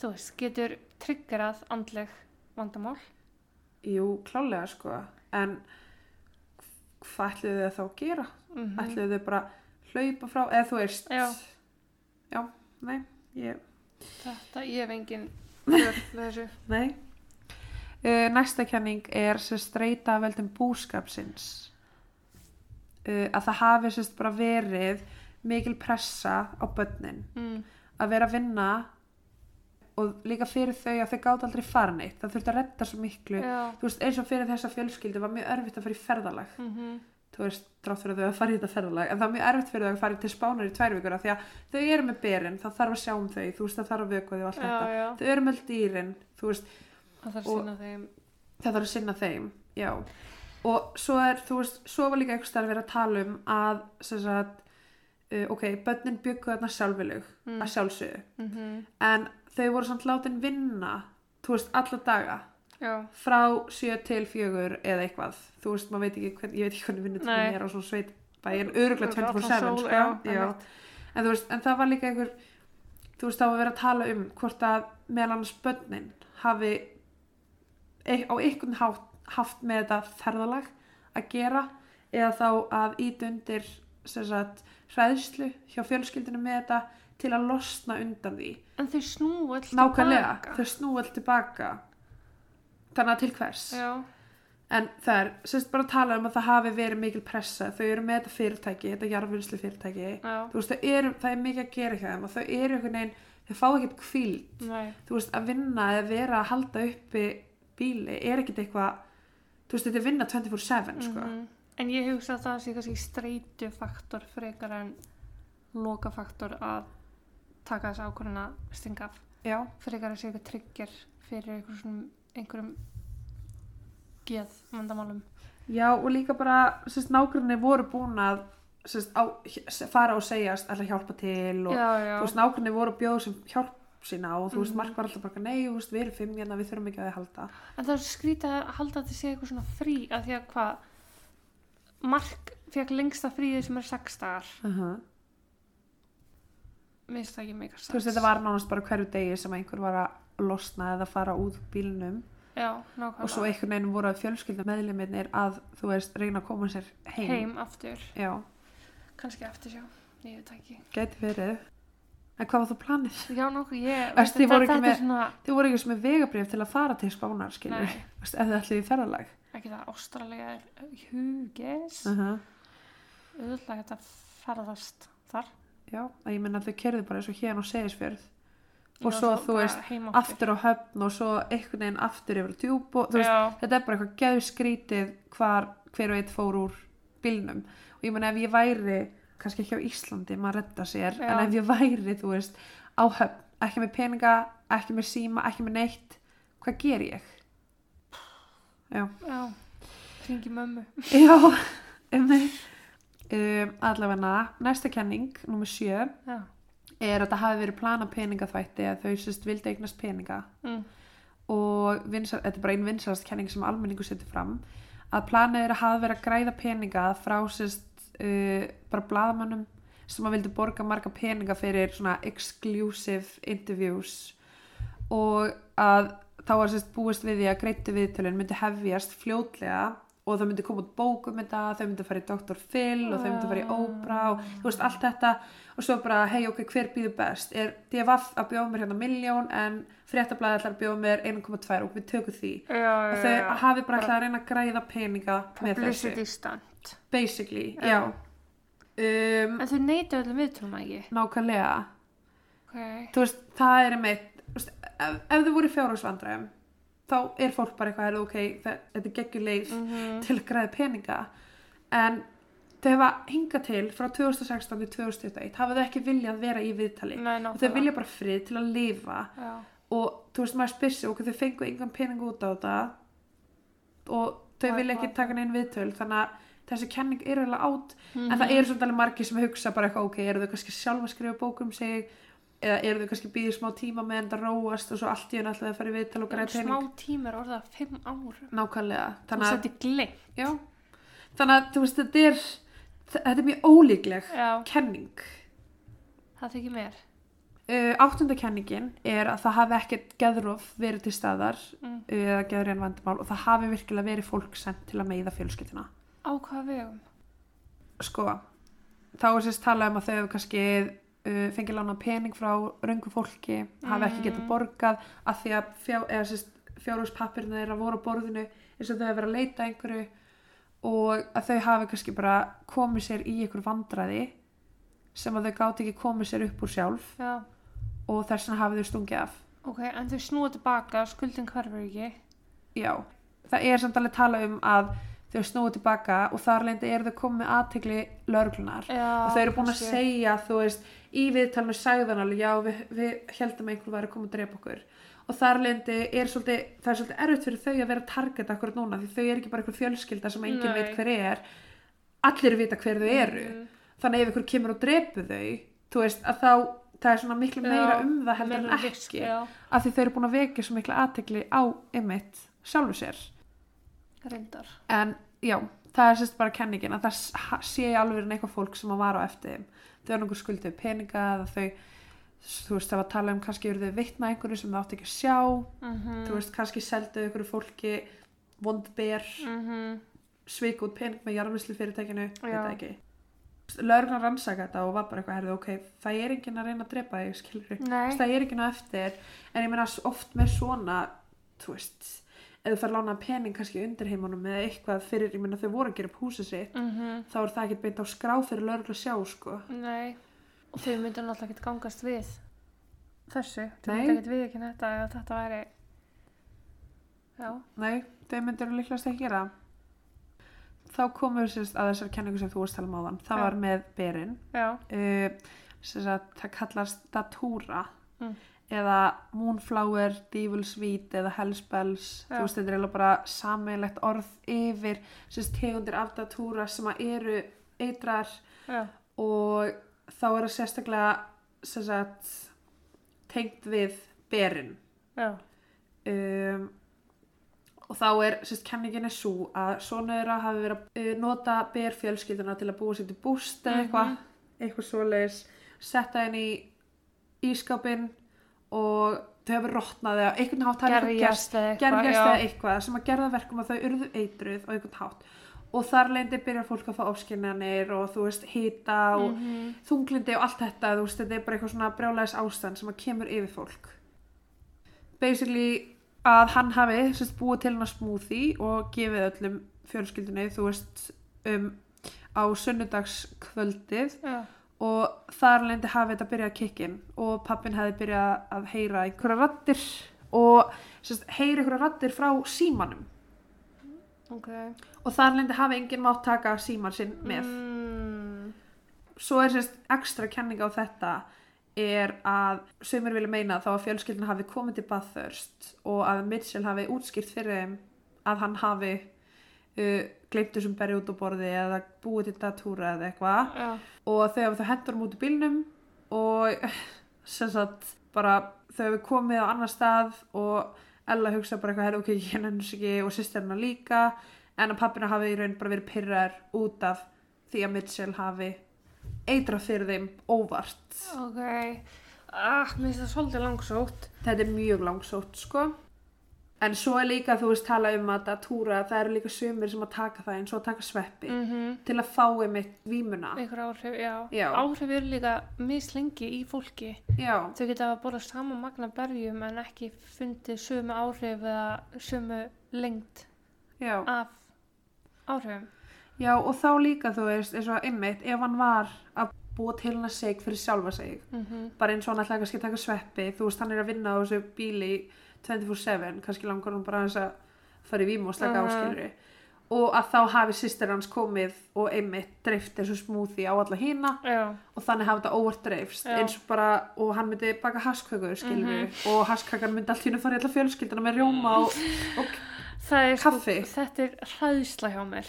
þú veist, getur triggerað andleg vandamál. jú, klálega sko en hvað ætluðu þau þá að gera Mm ætluðu þau bara hlaupa frá eða þú veist Já. já, nei, ég Þetta, ég hef engin för við þessu. Nei. Uh, næsta kenning er sem streyta veldum búskapsins. Uh, að það hafi sérst bara verið mikil pressa á börnin Mm. að vera að vinna og líka fyrir þau að þau gátt aldrei fara neitt. Það þurfti að redda svo miklu. Veist, eins og fyrir þessa fjölskyldu var mjög erfitt að fara í ferðalag. Mm Þú veist, drátt fyrir að þau að fara í þetta ferðalag. En það var mjög erfitt fyrir þau að fara til spánar í tvær vikur því að þau eru með berin, það þarf að sjá um þau. Þú veist, það þarf að vöku þau og allt Já, þetta. já. Þau eru með dýrin, þú veist, Það þarf að sinna þeim. það þarf að sinna þeim já. Og svo er, þú veist, svo var líka eitthvað verið að tala um að sem sagt, uh, ok, börnin byggu þarna sjálfilug Mm. að sjálfsögðu. Mm en þau voru samt látin vinna þú veist, alla daga. Já. frá sjö til fjögur eða eitthvað, þú veist, maður veit ekki hvern, ég veit ekki hvernig vinnutími er á svona sveit bæ, en öruglega Örugglega 24-7 allan sko, en þú veist, en það var líka einhver þú veist, þá var verið að tala um hvort að meðal annars börnin hafi á einhvern hátt haft með þetta ferðalag að gera eða þá að ít undir sem sagt, hræðslu hjá fjölskyldinu með þetta til að losna undan því. En þau snúa alltaf nákvæmlega, þau snú allt tilbaka þannig að til hvers? Já. en það er, sérst bara að tala um að það hafi verið mikil pressa, þau eru með þetta fyrirtæki þetta jarðvinnslu fyrirtæki veist, eru, það er mikið að gera hjá þeim og þau eru einhvern veginn, þau fá ekkert kvíld Nei. þú veist, að vinna eða vera að halda uppi bíli er ekkert eitthvað þú veist, þetta er vinna 24-7 sko. Mhm. En ég hugsa að það sé kannski streitu faktor frekar en loka faktor að taka þess ákvörðin að stinga af. já, Frekar að sé eitthvað tryggir fyrir einhverjum, einhverjum geð vandamálum. já og líka bara nágrunni voru búin að sérst, á, fara og segjast alltaf hjálpa til og nágrunni voru að bjóða sem hjálp sína og þú veist, Mhm. Mark var alltaf bara nei, veist, við erum fimm hérna, við þurfum ekki að þið halda En það er skrítið að halda að þetta sé eitthvað svona frí að því að hvað Mark fekk lengsta fríið sem er sex dagar. uh -huh. Mér finnst það ekki meika þú veist, þetta var nánast bara hverju degi sem einhver var að losna eða fara út bílnum Já, og svo einhvern veginn voru að fjölskylda meðlimirnir að, þú veist, reyna að koma sér heim, heim aftur. já, Kannski eftir sjá. Ég veit ekki. gæti verið en hvað var þú planið? Já, nokkuð, ég... Veist, þið voru ekki þetta með- svona... Er vegabrif til að fara til spánar, skilur Nei. veist, ef þið ætlið í ferðalag ekki það ástralega er hugis uh -huh. auðvitað geta ferðast þar já, að ég menna að þau kerðu bara eins og hérna á segisfjörð og svo, þú veist, heim aftur á höfn og svo einhvern veginn aftur yfir djúb og þú veist, Já. þetta er bara eitthvað geðu skrítið hver og eitt fór úr bílnum og ég menna ef ég væri kannski ekki á Íslandi, maður redda sér Já. en ef ég væri, þú veist, á höfn ekki með peninga, ekki með síma ekki með neitt, hvað ger ég? Já, já, hringi mömmu já um mig um, allavega, næsta kenning nummer sjö já, er að það hafi verið plana peningaþvætti að þau sérst vildi eignast peninga mm. og vinsar, þetta er bara einn vinsalast kenning sem almenningu setur fram að planið er að hafa verið að græða peninga frá sérst uh, bara bladamannum sem að vildi borga marga peninga fyrir svona exclusive interviews og að þá var sérst búist við því að greittu viðtölun myndi hefjast fljótlega og það myndi koma út bók um þetta, þau myndi fara í Dr. Phil og þau myndi fara í Oprah og þú veist allt þetta. Og svo bara hei ok, hver býður best? Er DFF að bjóða mér hérna miljón en fréttablaði ætlar að bjóða mér 1,2 og við tökum því. Já, og já, þau já. hafi bara ætlað að reyna að græða peninga með publicity þessu stunt basically, Já. Um, en þau neytu öllum viðtölum ekki? Nákvæmlega. Ok, þú veist, það er þú veist, ef, ef þau voru fjárhagsvandræðum þá er fólk bara eitthvað heyrðu, ok, það, þetta er geggjuleif Mhm. til að græða peninga. En þau hefa hingað til frá 2016 til 2021 hafa þau ekki viljað vera í viðtali. Nei, og þau vilja bara frið til að lifa. Já, og þú veist maður spyr sig ok, þau fengu engan pening út á þetta og þau vilja ekki taka neinn viðtöl þannig að þessi kenning er alveg átt en Mhm. það eru svolítið alveg margir sem hugsa bara eitthvað ok, eru þau kannski sjálf að skrifa bók um sig eða eru þau kannski býðið smá tíma með þetta róast og svo allt í henni alltaf að fara í viðtal og en græða smá pening tíma er orðað fimm árum nákvæmlega þannig að, þannig að þú veist þetta er þetta er mjög ólíkleg já, kenning. Það þykir mér. Uh, áttunda kenningin er að það hafi ekkert geðróf verið til staðar Mm. eða geðurinn vandamál og það hafi virkilega verið fólk sendt til að meiða fjölskyldina á hvaða vegum? Sko, þá er sérst talað um að þau hefur kannski uh, fengið lána pening frá röngu fólki hafi ekki getað borgað að því að fjá, fjárhúspappirna þeirra voru á borðinu eins og þau hefur verið að leita einhverju og að þau hafi kannski bara komið sér í einhver vandræði sem að þau gáti ekki komið sér upp úr sjálf já, og þess vegna hafi þau stungið af. Ok, en þau snúa tilbaka skuldin hverfur ekki. Já, það er samt alveg tala um að þau snúið tilbaka og þar leindi eru þau komið aðtegli lörglunar og þau eru búin að segja, þú veist, í viðtalinu sagðan alveg, já, við, við heldum að einhver væri að koma að drepa okkur. Og þar leindi er svolítið, það er svolítið erfitt fyrir þau að vera target akkurat núna því þau eru ekki bara einhver fjölskylda sem enginn veit hver er. Allir vita hver þau eru. Mhm. þannig ef ykkur kemur og drepu þau þú veist, að þá það er svona miklu meira Já, um það heldur en ekki af því þau eru búin að vekja svo mikla aðtegli á ymmit sjálfu sér reyndar. En já, það er sérst bara kenningin að það sé alveg eitthvað fólk sem að vara á eftir þeim. Þau er nokkuð skuldið peninga eða þau þú veist það var að tala um kannski eru þau vitna einhverju sem þau átt ekki að sjá. Mm þú veist kannski seldu einhverju fólki vondber -hmm. svik út pening með veit Já. það ekki. Lögurnar rannsaka þetta og var bara eitthvað herðu, ok, það er enginn að reyna að drepa þig það er enginn á eftir en ég meina oft með svona þú veist, ef þú fær lána pening kannski undir heimunum eða eitthvað fyrir, ég meina þau voru að gera upp húsið sitt Mm þá er það ekki beint á skrá fyrir lögreglu að sjá sko. Nei, og þau myndir náttúrulega ekkert gangast við þessu, þau Nei. myndir ekkert við ekki þetta að þetta væri Já, nei, þau myndir líklegast ekki gera þá komum við sérst að þessar kenningu sem þú varst að tala um áðan. Það Já. var með berin. Uh, sérst að það kallast Datura. Mm. Eða Moonflower, Devil's Weed eða Hellspells. Já. þú veist þetta er eiginlega bara sammeilegt orð yfir sérst tegundir af Datura sem að eru eitrar já, og þá er það sérstaklega sérst að tengt við berin. Um, og þá er sérst kenningin er svo að þeirra hafi verið að uh, nota ber fjölskylduna til að búa sér til búst eða eitthvað, eitthvað svoleiðis. Setta henni í ískápin og þau hafi rotnað eða einhvern hátt gerjast eða eitthvað, sem að gerða verkum að þau urðu eitruð á einhvern hátt. Og þar leindi byrjar fólk að fá ofskynjanir og þú veist hita og Mhm. þunglindi og allt þetta þú veist þetta er bara eitthvað svona brjálæðis ástand sem að kemur yfir fólk. Basically að hann hafi sérst, búið til hann að smoothie og gefið öllum fjölskyldunni þú veist um á sunnudagskvöldið Já, og þar lendi hafi þetta byrjað að kikkin og pappin hefði byrjað að heyra einhverja rattir og sérst, heyra einhverja rattir frá símanum. Ok. og þar lendi hafi enginn mátt taka síman sinn með. Mm, svo er sérst ekstra kenning á þetta er að sömur vilja meina þá að fjölskyldin hafi komið til Bathurst og að Mitchell hafi útskýrt fyrir þeim að hann hafi uh, gleimt þessum berri út á borði eða búið til datúra eða eitthvað og þau hafa þau hendur út í bílnum og sem sagt bara þau hafi komið á annar stað og Ella hugsa bara eitthvað ok, ég henni ekki og sýsterna líka en að pappina hafi í raun bara verið pyrrar út af því að Mitchell hafi eitrað fyrir þeim óvart ok. Ah, mér finnst það svolítið langsótt. þetta er mjög langsótt sko en svo er líka þú veist tala um að datúra það eru líka sömur sem að taka það eins og að taka sveppi Mm til að fá einmitt vímuna Einhver áhrif. Áhrif eru líka mislengi í fólki. já, Þau geta að borða sama magna berjum en ekki fundið sömu áhrif eða sömu lengd já af áhrifum. Já og þá líka þú veist eins og einmitt ef hann var að búa til hann að seg fyrir sjálfa sig Mm bara eins og hann ætlaði kannski að taka sveppi þú veist hann er að vinna á þessu bíli 24-7 kannski langar hann bara að fara í vímu og slaka Mhm. áskilri og að þá hafi sýstir hans komið og einmitt dreift þessu smúði á alla hína og þannig hafi þetta óvart dreifst eins og bara og hann myndi baka hasköku skilur og haskakan myndi allt hennu fara í alla fjölskylduna með rjóma og, og er Kaffi. sko, þetta er hræðsla hjá mér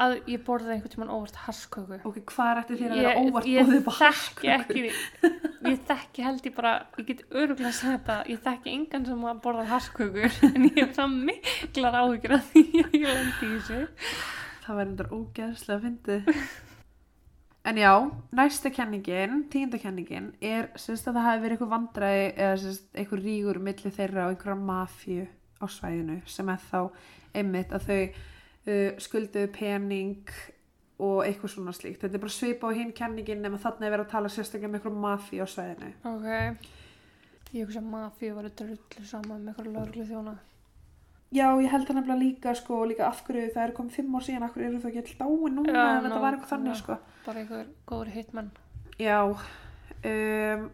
að ég borðaði einhvern tímann óvart harsköku. ok, hvað er eftir þér að vera óvart upp á þekki ekki, ég þekki held ég bara, ég get öruglega að segja þetta, ég þekki engan sem að borða harskökur en ég hef það miklar áhyggjur að því að ég lendi í þessu. Það var endur ógeðslega fyndið. En já, næsta kenningin, tíunda kenningin, er að það hafi verið eitthvað vandræði eða eitthvað rígur milli þeirra og einhverja mafíu á svæðinu sem er þá einmitt að þau uh, skulduðu pening og eitthvað svona slíkt. Þetta er bara svipa á hinn kenningin nema þarna er verið að tala sérstaklega um einhverja mafíu á svæðinu. Ok, ég hugsa að mafíu var drullu saman með eitthvað lögreglu þjóna. Já, ég held það nefnilega líka sko, líka af hverju það er komið fimm ár síðan, af hverju eru þau ekki alltaf dáin núna Já, en þetta var eitthvað þannig nákvæmlega. sko. Bara einhver góður hitmann. Já, um,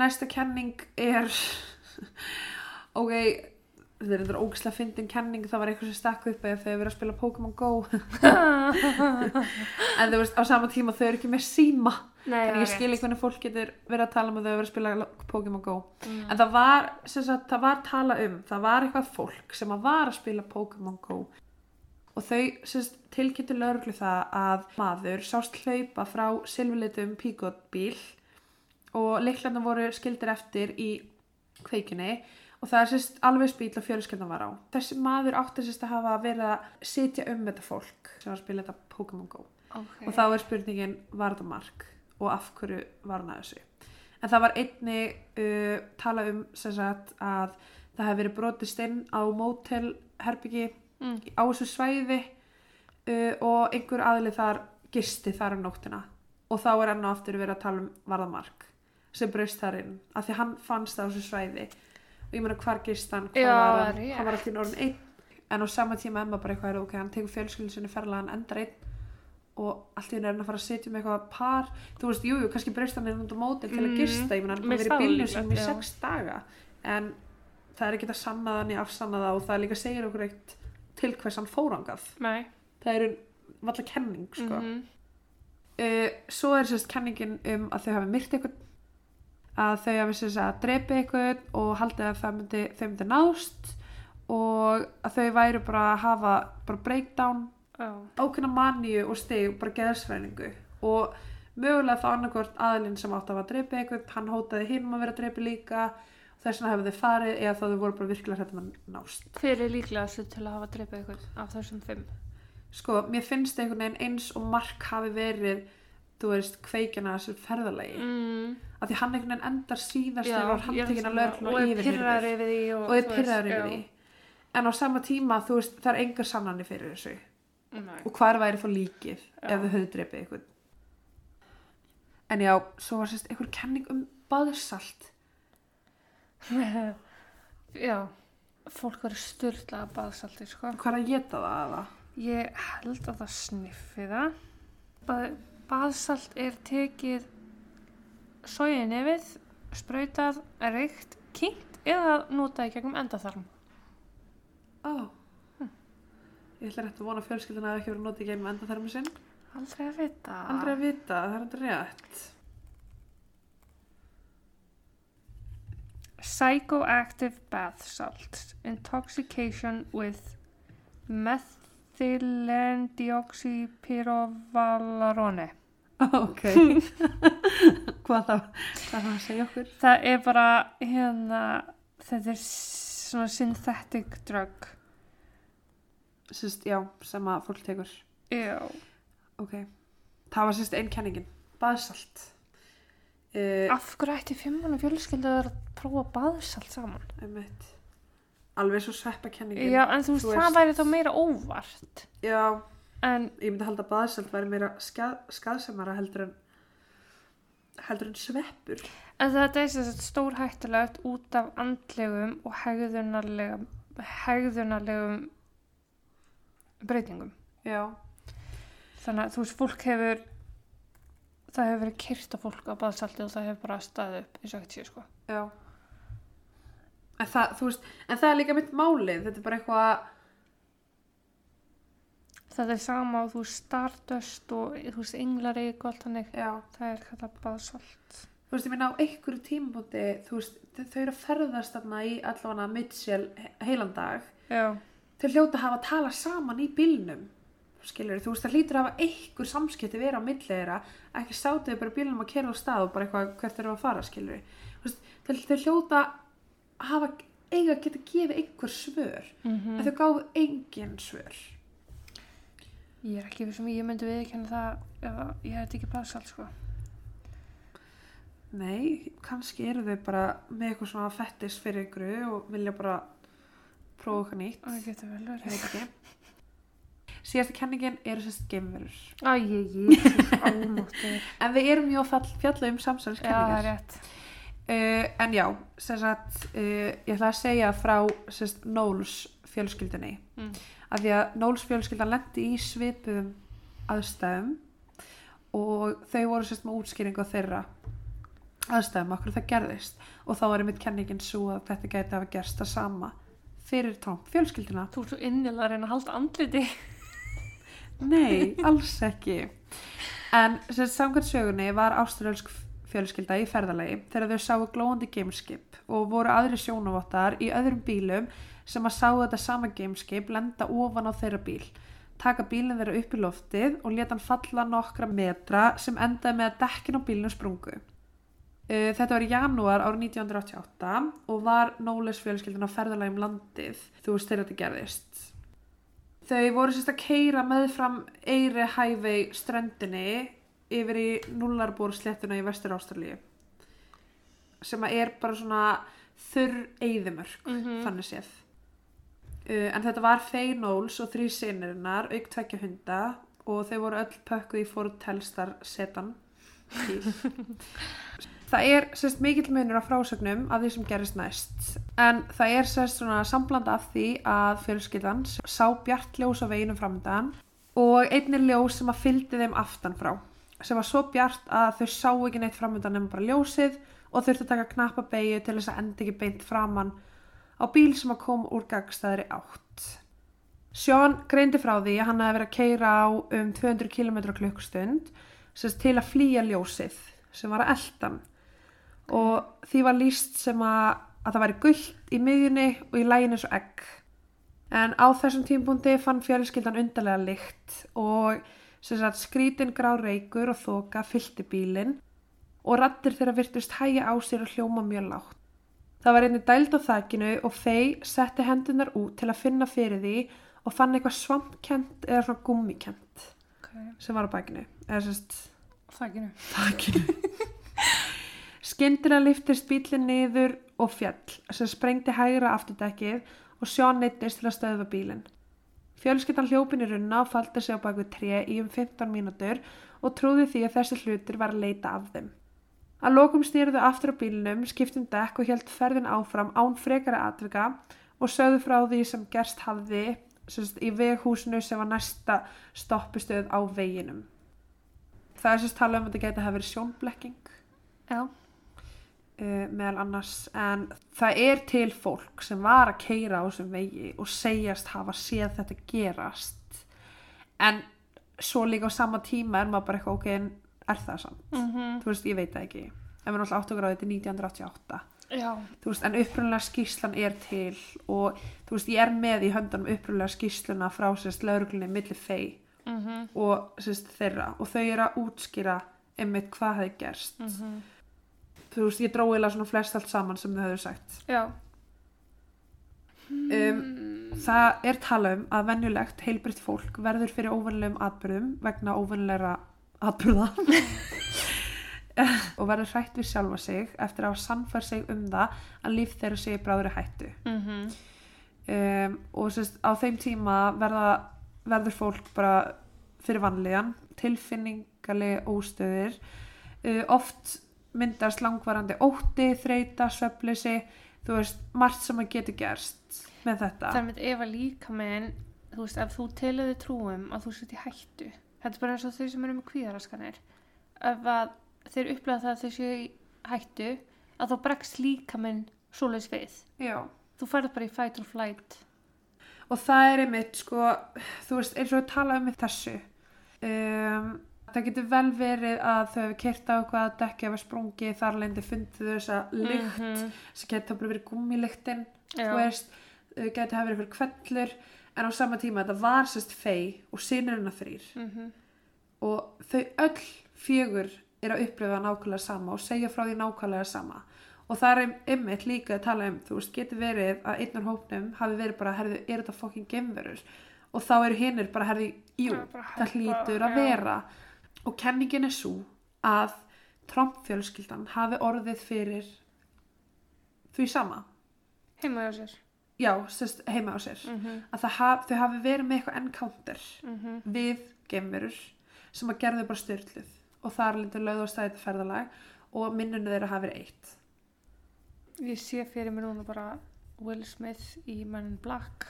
næsta kenning er, ok, þetta er þetta ógislega fyndin kenning, það var eitthvað sem stakk upp eða þau hefur verið að spila Pokémon Go, en þú veist, á sama tíma þau eru ekki með síma, Nei, en ég skil ekki hvernig fólk getur verið að tala um að þau hefur verið að spila Pokémon Go. Mm. En það var, sagt, það var tala um, það var eitthvað fólk sem að var að spila Pokémon Go. Og þau tilkynntu lögreglu það að maður sást hlaupa frá silfurlitum píkotbíl og leiklarna voru skildir eftir í kveikinni og það er sérst alveg spíl og fjölskyldan var á. Þessi maður átti sérst að hafa verið að sitja um þetta fólk sem var að spila þetta Pokémon Go. Ok. og þá er spurningin var þetta mark? Og af hverju var hann að þessu? En það var einni uh, tala um sagt að það hefði verið brotist inn á mótelherbyggi Mm. á þessu svæði uh, og einhver aðli þar gisti þar um nóttina. Og þá er enn og aftur verið að tala um varðamark sem braust þar inn. Af því hann fannst það á þessu svæði og ég meina hvar gist hann, hvar Já, var hann? rétt. hann var alltaf orðin einn. En á sama tíma Emma bara eitthvað er ok, hann tekur fjölskyldin sinni ferlega hann endar einn. Og allt í henni er hann að fara að setja með eitthvað par. Þú veist, jú, jú, kannski braust hann inn út á móti til að Mm, gista, ég meina hann að vera í bílnu sinni í sex daga. En það er ekki það niður afsanna það og það líka segir okkur eitt til hvers hann fórangað Nei. það er valla kenning sko. Mhm. uh, svo er sérst kenningin um að þau hafi myrt eitthvað að þau hafi sérst að drepi eitthvað og haldið að það myndi, þau myndi nást og að þau væru bara að hafa bara breakdown Já. ákveðna maníu og stig bara geðsvæningu og mögulega þá annarkvort aðlinn sem átt að hafa dreipið eitthvað hann hótaði hinn um að vera dreipið líka þess vegna hefur þau farið eða þá þau voru bara virkilega hrættum að nást Hver er líklegast til að hafa dreipið eitthvað af þessum fimm? sko, mér finnst einhvern veginn eins og Mark hafi verið þú veist, kveikjana þessu ferðalagi Mm. Af því hann einhvern veginn endar síðast þegar er handtekinn að lögreglu og er pyrraður yfir því og, og er pyrraður yfir því en á sama tíma, þú veist, það er engar sannanir fyrir þessu Nei. og hvar væri þá líkið Já. ef þau höfðu dreipið eitthvað en já, svo var sérst einhver kenning um baðsalt Já, fólk verður styrla að baðsalti, sko. hvað er að geta það aða? Ég held að það sniffi það. Bað, baðsalt er tekið sóið nefið, sprautað, reykt, kynnt eða notað í gegnum endaþarm. Ó ég ætla rétt að vona að fjölskylduna hafi ekki verið notið í gegnum enda þarmi sinn Aldrei að vita. aldrei að vita, það er enda rétt Psychoactive bath salts. Intoxication with methylendioxypyrovalarone. ok. Hvað það það að segja okkur? Það er bara hérna, þetta er svona synthetic drug. sérst, já, sem að fólk tekur. Já. ok, það var sérst einn kenningin. Baðsalt. Uh, Af hverju ætti fimmunum fjölskyldu að prófa baðsalt saman? einmitt. Alveg svo sveppa kenningin. Já, en þú veist, það væri þá meira óvart. já, En, ég myndi halda að baðsalt væri meira skað, skaðsemara heldur en heldur en sveppur en þetta er þess að stór hættulegt út af andlegum og hegðunarlegum, hegðunarlegum breytingum. já, Þannig að þú veist, fólk hefur, það hefur verið kyrt á fólk á baðsalti og það hefur bara staðið upp eins og ekkert sé, sko. já en það, veist en það er líka mitt málið, þetta er bara eitthvað Það er sama á, þú Stardust og, þú veist, Englarík og allt hannig. já, Það er kallað baðsalt. þú veist, ég minna á einhverju tímabúti þú veist, þau eru að ferðast þarna í allavega Mitchell heilan dag. Já. þau hljóta að hafa að tala saman í bílnum skilur, þú veist, það hlýtur að hafa einhver samskipti vera á milli þeirra. Ekki sátu þau bara bílnum að kera á stað og bara eitthvað hvert eru að fara, veist, þau, hljóta að hafa eiga að geta gefið einhver svör. Mm en þau gáfu engin svör Ég er ekki við sem ég myndi viðkjanna það ef ég hefði ekki baðsalt, sko. nei, kannski eru þau bara með eitthvað svona fettis fyrir ykkur og vilja bara prófa eitthvað nýtt Það getur vel verið. síðasta kenningin eru sérst geimverur Æ, ég, ég, álmáttur. en við erum mjög að fjalla um Já, það er rétt. Uh, en já, sem sagt, uh, ég ætla að segja frá sem sagt, Knowles fjölskyldinni Mm. Af því að Knowles fjölskyldan lendi í svipuðum aðstæðum og þau voru sérst með útskýringu á þeirra aðstæðum okkur það gerðist og þá var einmitt kenningin svo að þetta gæti hafa gerst það sama fyrir Trump fjölskyldina Þú ert svo innilega að reyna að halda andliti. Nei, alls ekki. En sem samkvæmt sögunni var ástralsk fjölskylda í ferðalagi þegar þau sáu glóandi gameskip og voru aðri sjónavottar í öðrum bílum sem að sáu þetta sama gameskip lenda ofan á þeirra bíl. Taka bílinn þeirra upp í loftið og leta hann falla nokkra metra sem endaði með að dekkin á bílinu sprungu. Uh, Þetta var í janúar árið 1988 og var Knowles fjölskyldan á ferðalagi um landið þú veist þegar þetta gerðist. Þau voru sérst að keira meðfram Eyri Highway ströndinni yfir í Nullarbúr sléttuna í Vestur Ástralíu sem að er bara svona þurr eyðimörk Mhm. þannig séð uh, en þetta var Knowles og þrý sinirinnar auk tvekja hunda og þau voru öll pökkuð í Ford Telstar setan. Það er sérst mikill munur á frásögnum af því sem gerist næst. En það er sérst svona sambland af því að fjölskyldan sá bjart ljós á veginum framöndan og einnig ljós sem að fylgdi þeim aftan frá. Sem var svo bjart að þau sá ekki neitt framöndan nema bara ljósið og þurftu að taka knappa beigju til þess að enda ekki beint framann á bíl sem að kom úr gagstæðri átt. Sean greindi frá því að hann hefði verið að keira á um 200 km klukkustund sérst, til að flýja ljósið sem var að eldan og því var líst sem að, að það væri gullt í miðjunni og í læginu svo egg. En á þessum tímpúndi fann fjölskyldan undarlega lykt og sagt, skrítin grá reykur og þoka fyllti bílinn og rattir þeirra virtust hægja á sér og hljóma mjög lágt. Það var einnig dæld á þakkinu og Fey setti hendunar út til að finna fyrir því og fann eitthvað svampkent eða svona gummikent Ok, sem var á bakinu. Þakkinu. þakkinu. Skyndilega liftist bílinn niður og fjall sem sprengdi hægra afturdekkið og Sean neittist til að stöðva bílinn. Fjölskyldan hljópin í runna og faldi sig á baku tré í um 15 mínútur og trúði því að þessi hlutir var að leita af þeim. Að lokum stýrðu aftur á bílnum, skiptum dekk og held ferðin áfram án frekara atvika og sögðu frá því sem gerst hafði sérst, í veghúsinu sem var næsta stoppistöð á veginum. Það er sérst tala um að þetta hafa verið sjónblekking. Já, uh, meðal annars. En það er til fólk sem var að keira á þessum vegi og segjast hafa séð þetta gerast. En svo líka á sama tíma er maður bara eitthvað ok en er það samt? Mm þú veist ég veit það ekki. En við erum alltaf áttugráðið til 1988 já, þú veist en upprunlega skýrslan er til og þú veist ég er með í höndunum upprunlega skýrsluna frá sérst lauruglunni milli fei mm og sérst þeirra. Og þau eru að útskýra einmitt hvað hefði gerst. Þú veist ég dróði eða svona flest allt saman sem þau hefðu sagt. Já. um, það er tala um að venjulegt heilbritt fólk verður fyrir óvanlegum atbyrðum vegna óvanlegra atbyrða og verður hrætt við sjálfa sig eftir að sannfær sig um það að líf þeirra sé í bráðri hættu. Mm um, og sérst, á þeim tíma verða, verður fólk bara fyrir vanlíðan tilfinningalegi óstöðir. Uh, oft myndast langvarandi ótti, þreita, sveflisi þú veist, margt sem að getur gerst með þetta. Það er með ef að líka menn, þú veist, ef þú telur þið trúum að þú sett í hættu, þetta er bara eins og þeir sem eru með kvíðaraskanir, ef að þeir upplega það að þeir séu í hættu, að þá bregst líka menn svoleiðis við. Já. Þú færð bara í fight or flight. og það er einmitt sko, þú veist, eins og við tala um þessu um, það getur vel verið að þau hefur kert á eitthvað að dekki hefur sprungið þar lendi fundið þessa lykt Mhm. sem getur verið gummilyktin þú veist, uh, getur hafa verið fyrir kvellur en á sama tíma þetta var sérst fei og sinurinn að þrýr Mm og þau öll fjögur er að upplifa nákvæmlega sama og segja frá því nákvæmlega sama. Og það er einmitt líka að tala um þú veist, getur verið að einnur hópnum hafi verið bara, herðu, er þetta fokkin gemverur og þá eru hinnir bara, herðu, jú Já, bara það hlýtur að já. vera. Og kenningin er svo að Trump-fjölskyldan hafi orðið fyrir því sama. Heima hjá sér. Já, sérst, heima á sér. Mm -hmm. að haf, þau hafi verið með eitthvað encounter Mm við geimverur sem að gerðu bara styrluð og þar lindur lögð og stæði ferðalag og minnunu þeirra hafi verið eitt. Ég sé fyrir mér núna bara Will Smith í Men in Black.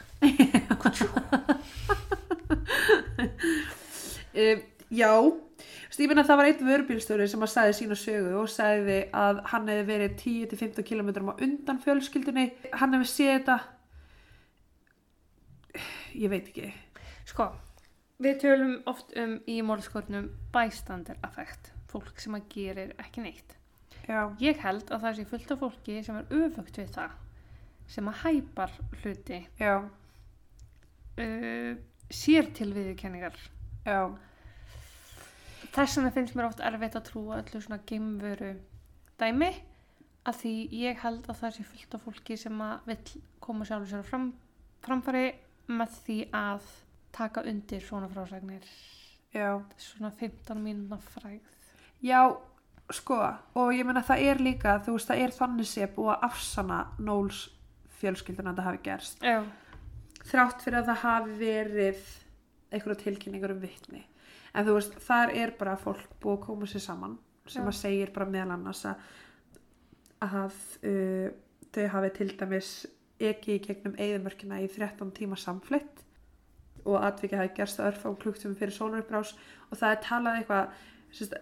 um, já. Stífin að það var eitt vörubílstjóri sem að sagði sína sögu og sagði að hann hefði verið 10-15 km á undan fjölskyldunni. Hann hefði séð þetta ég veit ekki. Sko, við tölum oft um í málskotnum bystander effect, fólk sem að gerir ekki neitt. já, Ég held að það sé fullt af fólki sem er öfugt við það, sem að hæpar hluti, já, uh, sér til viðurkenningar. já. Þess vegna finnst mér oft erfitt að trúa öllu svona geimveru dæmi, að því ég held að það sé fullt af fólki sem að vill koma sjálfur sér á fram, framfæri með því að taka undir svona frásagnir, já svona 15 mínúna frægð. Já, sko, og ég meina það er líka, þú veist, það er þannig sé búið að afsana Nóls fjölskylduna að það hafi gerst. Já. Þrátt fyrir að það hafi verið einhverja tilkynningar um vitni. En þú veist, þar er bara fólk búið að koma sér saman sem Já. að segir bara meðal annars að, að uh, þau hafi til dæmis ekki í gegnum eigðumörkina í 13 tíma samflitt og atvikið hafi gerst að örfa um klukktum fyrir sólarupprás. Og það er talað eitthvað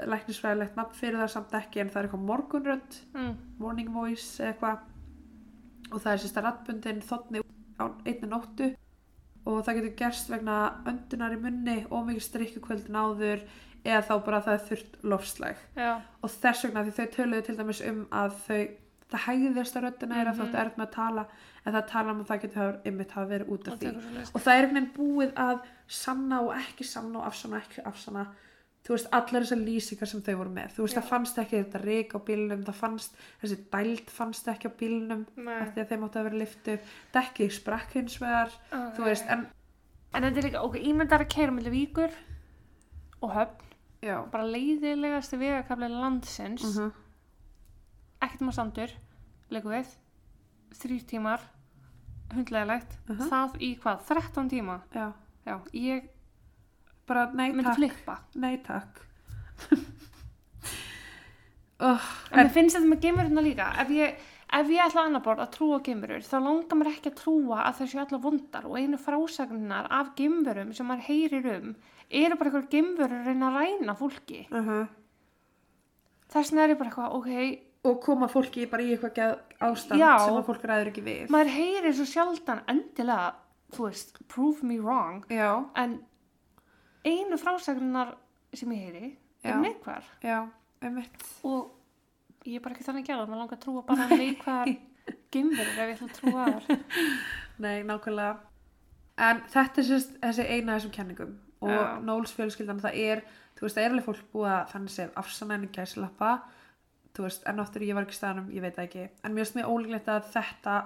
læknisfræðilegt nafn fyrir það samt ekki en það er eitthvað morgunrönd Mm. morning voice eitthvað. Og það er sérst að rattbundin þotni á einni nóttu. Og það getur gerst vegna öndunar í munni og mikið strikku kvöldin áður eða þá bara það er þurrt lofslæg já, og þess vegna því þau töluðu til dæmis um að þau það hægðist að röddina er að Mhm. þáttu erð með að tala en það tala um að það getur einmitt hafa verið út af því. og það er einhvern veginn búið að sanna og ekki sanna og afsanna og ekki afsanna þú veist, allar þessar lýsingar sem þau voru með. Þú veist, Já. það fannst ekki þetta reik á bílnum það fannst, þessi dæld fannst ekki á bílnum Nei. af því að þeim átti að vera liftu dekki sprakk hins vegar þú veist, en en þetta er líka, ok, ímyndar að keira mellir víkur og höfn. Já, bara leiðilegasti vegakafli landsins. Uh ekkert maður sandur leikum við, þrýr tímar hundlegilegt, Mhm. það í hvað, 13 tíma? Já. Já, ég bara nei takk, flippa. Nei takk. Oh, en mér finnst þetta með geimurina líka. Ef ég, ef ég ætla annar borð að trúa á geimurur þá langar mér ekki að trúa að þessu allar vondar. Og einu frásagnar af geimurum sem maður heyrir um eru bara eitthvað geimurur að reyna að ræna fólki. Uh þess vegna er ég bara eitthvað, ok og koma fólki bara í eitthvað ástand Já. sem að fólk ræður ekki við. Maður heyrir svo sjaldan endilega, þú veist, prove me wrong. Já, en einu frásagnar sem ég heyri er neikvar og ég er bara ekki þannig að gera maður langar að trúa bara neikvar geimverur ef ég ætla að trúa þar Nei, nákvæmlega. En þetta er sérst þessi eina af þessum kenningum. Og Já. Nóls fjölskyldan það er, þú veist, það er alveg fólk búið að þannig séð afsanna henni gæslappa, þú veist, en áttur ég var ekki í staðanum, ég veit ekki. En mér finnst mér ólíklegt að þetta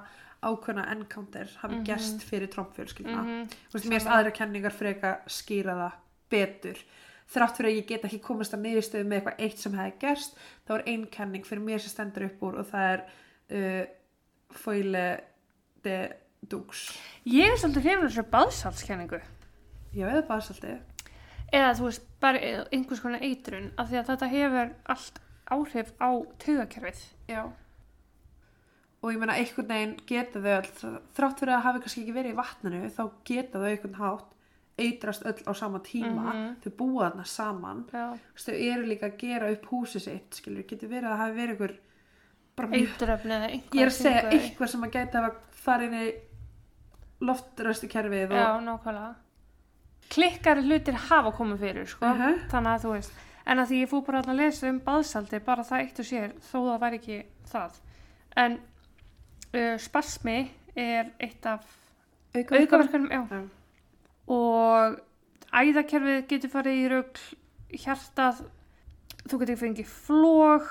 ákveðna encounter hafi gerst fyrir Trump fjölskylduna. Mhm. Þú veist, mér finnst aðra kenningar freka skýra það betur. Þrátt fyrir að ég get ekki komast að niðurstöðu með eitthvað eitt sem hefði gerst, þá er ein kenning fyrir mér sem stendur upp úr og það er uh, Foyle de Dux. ég er svolítið af þessu baðsalskenningu Já, eða bara svolítið. eða þú veist, bara einhvers konar eitrun af því að þetta hefur allt áhrif á taugakerfið Já. Og ég meina, einhvern veginn geta þau öll, þrátt fyrir að hafi kannski ekki verið í vatninu, þá geta þau einhvern hátt eitrast öll á sama tíma, Mhm. þau búa þarna saman. já, Þú veist, þau eru líka að gera upp húsið sitt, skilur, getur verið að hafi verið einhver, eituröfni eða einhvað ég er að segja eitthvað sem að geta að fara inn í loftröstu kerfið já, og, nákvæmlega klikkari hlutir hafa komið fyrir sko. Mhm. þannig að þú veist en að því ég fór bara að lesa um baðsaldi bara það eitt og sér, þó það væri ekki það en uh, spasmi er eitt af aukaverkunum. Já. og æðakerfið getur farið í rugl hjartað þú getur fengið flóg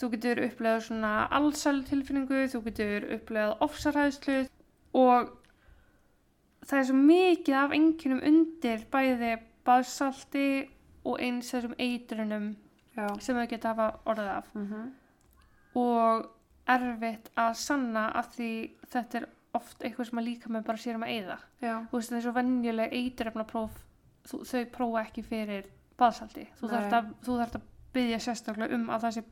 þú getur upplegað svona allsæl tilfinningu, þú getur upplegað ofsarhæðslu og það er svo mikið af enginum undir bæði baðsalti og eins þessum eitrunum Já. sem þau geta hafa orðið af Mhm. og erfitt að sanna af því þetta er oft eitthvað sem að líka með bara sér um að eyða Já. þú veist þessu venjuleg eiturefnapróf þú, þau prófa ekki fyrir baðsalti þú Nei. þarft að, að byggja sérstaklega um að það sé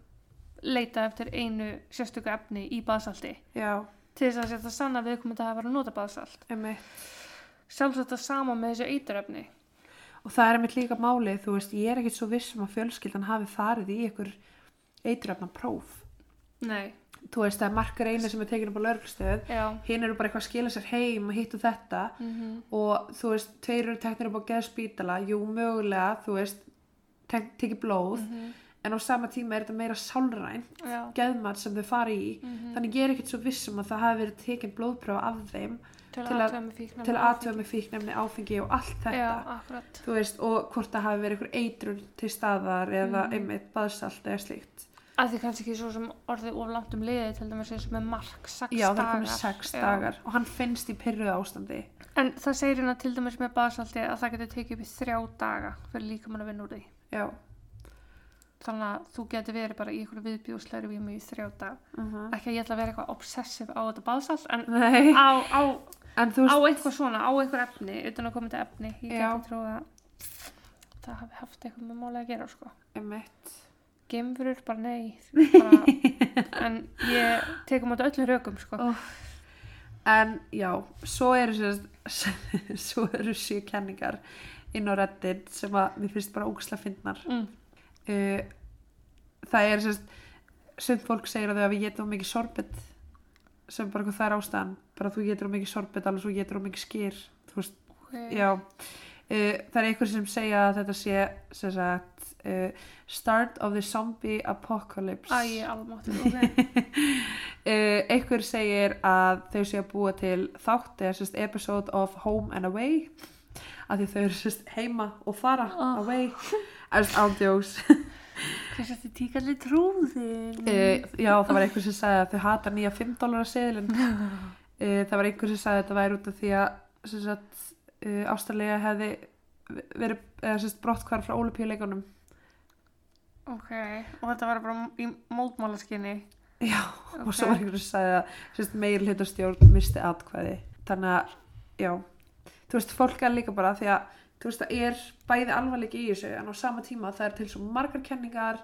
leita eftir einu sérstöku efni í baðsalti Já, til þess að þetta sanna við komum að hafa verið að nota einmitt. sjálfsagt það sama með þessu eiturefni Og það er einmitt líka málið, þú veist, ég er ekkit svo viss um að fjölskyldan hafi farið í ykkur eituröfna próf. nei, Þú veist, það er margar einu sem er tekin upp á lauruglustöð, já. Hinn eru bara eitthvað að skila sér heim og hitt og þetta. Mm og þú veist, tveir eru teknir upp á geðspítala, jú, mögulega, þú veist, tek- tekið blóð, en á sama tíma er þetta meira sálræn, já, geðmat sem þau fari í, þannig ég er ekkit svo viss um að það hafi verið tekin blóðpröfa af þeim til að að- aðtöða með fíknefni áfengi og allt þetta. já, veist, og hvort það hafi verið einhver eitrun til staðar eða einmitt baðsalt eða slíkt. að því kannski ekki svo sem orðið of langt um liði til dæmis eins og með mark, sex Já, það er dagar. dagar og hann finnst í pyrruð ástandi. en það segir hérna til dæmis með baðsalti að það getur tekið upp í þrjá daga fyrir líka mann að vinna úr því. Já. þannig að þú getur verið bara í einhverju viðbjóðslegri vímu í þrjá daga. Uh ekki að ég ætla að vera eitthvað obsessiv á þetta baðsalt en Nei, á, á, þú á veist, eitthvað svona, á eitthvað efni utan að koma til efni, ég Já. geti trú að það hafi haft eitthvað með máli að gera sko. gemfurur, bara nei bara, en ég tekum á þetta öllum rökum sko. Ó. en já, svo eru svo eru sjö kenningar inn á reddit sem að mér finnst bara ógæslega fyndnar. mm. Uh, það er sérst, sem fólk segir að þau hafi getið mikið sorbet sem bara hvað það er ástæðan bara þú getur um mikið sorbet alveg svo getur um mikið skýr okay. uh, það er einhver sem segja að þetta sé sem sagt uh, start of the zombie apocalypse Æ, almáttur, ok. uh, einhver segir að þau sé að búa til þátt eða episode of Home and Away að því þau eru heima og fara Oh. away Æst, ándjós Hvers að þið tíkalli trúðin? uh, já það var einhver sem sagði að þau hata nýja 5 dólar seðilin uh, það var einhver sem sagði að þetta væri út af því að sem sagt, uh, Ástralía hefði verið brottkvar frá ólupíuleikunum Ok, og þetta var bara í mótmálaskinni. Já, og svo var einhverju sagði að sérst, meir hlutastjórn misti atkvæði. Þannig að, já. Þú veist, fólk er líka bara því að þú veist, það er bæði alvarleik í þessu en á sama tíma það er til svo margar kenningar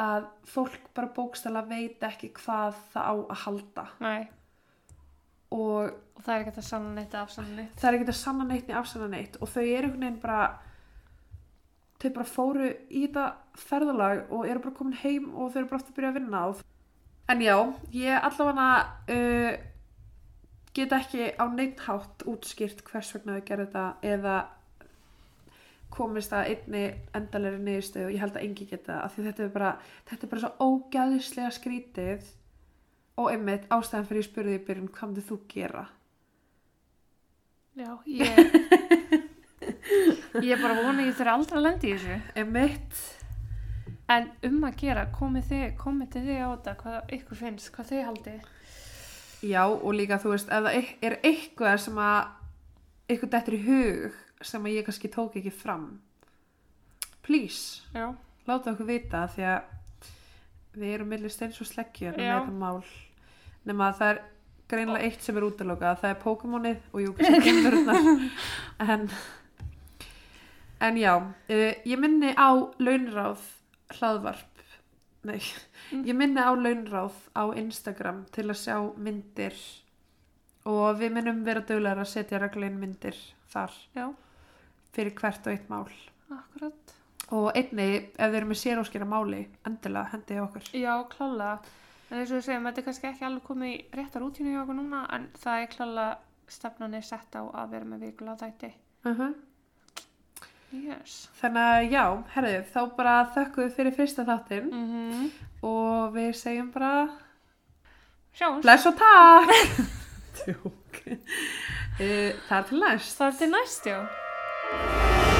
að fólk bara bókstala veit ekki hvað það á að halda. Nei, og og það er ekki þetta sanna neitt af sanna neitt. það er ekki að sanna neitt niður afsanna neitt. Og þau eru einhvern veginn bara þau bara fóru í þetta ferðalag og eru bara komin heim og þau eru bara aftur að byrja að vinna. Og... en já, ég allavega uh, get ekki á neitt hátt útskýrt hvers vegna þau gerðu þetta eða komist að einni endalegri niðurstöðu og ég held að engi geta því þetta er bara, þetta er bara svo ógæðislega skrítið og einmitt ástæðan fyrir ég spurði í byrjun hvað myndir þú gera Já, ég... ég bara vona ég þurfi aldrei að lendi í þessu. einmitt En um að gera, komið þið, komið til þið á þetta, hvað ykkur finnst, hvað þið haldið. Já, og líka þú veist, ef það e- er eitthvað sem að ykkur dettur í hug sem ég kannski tók ekki fram. Please, Já. láta okkur vita því að við erum millir steins og sleggjur með þetta mál. Nema að það er greinlega eitt sem er útilokað það er Pokémonið og jú, sem kemururnar en en já, uh, ég minni á launráð hlaðvarp. Nei, ég minni á launráð á Instagram til að sjá myndir. Og við minnum vera dögulegar að setja reglein myndir þar. Já, fyrir hvert og eitt mál akkurat. og einni, ef þeir eru með séróskera máli endilega hendi á okkur Já, klálega. En eins og við segjum, þetta er kannski ekki alveg komið í réttar útínu hjá okkur núna, en það er klálega stefnan er sett á að vera með vikulega þætti. uh Yes. þannig að já, herðu, þá bara þökkum við fyrir fyrsta þáttinn Mm -hmm. og við segjum bara Sjáumst. bless og takk Tjók. Það er til næst Það er til næst, já. Bye.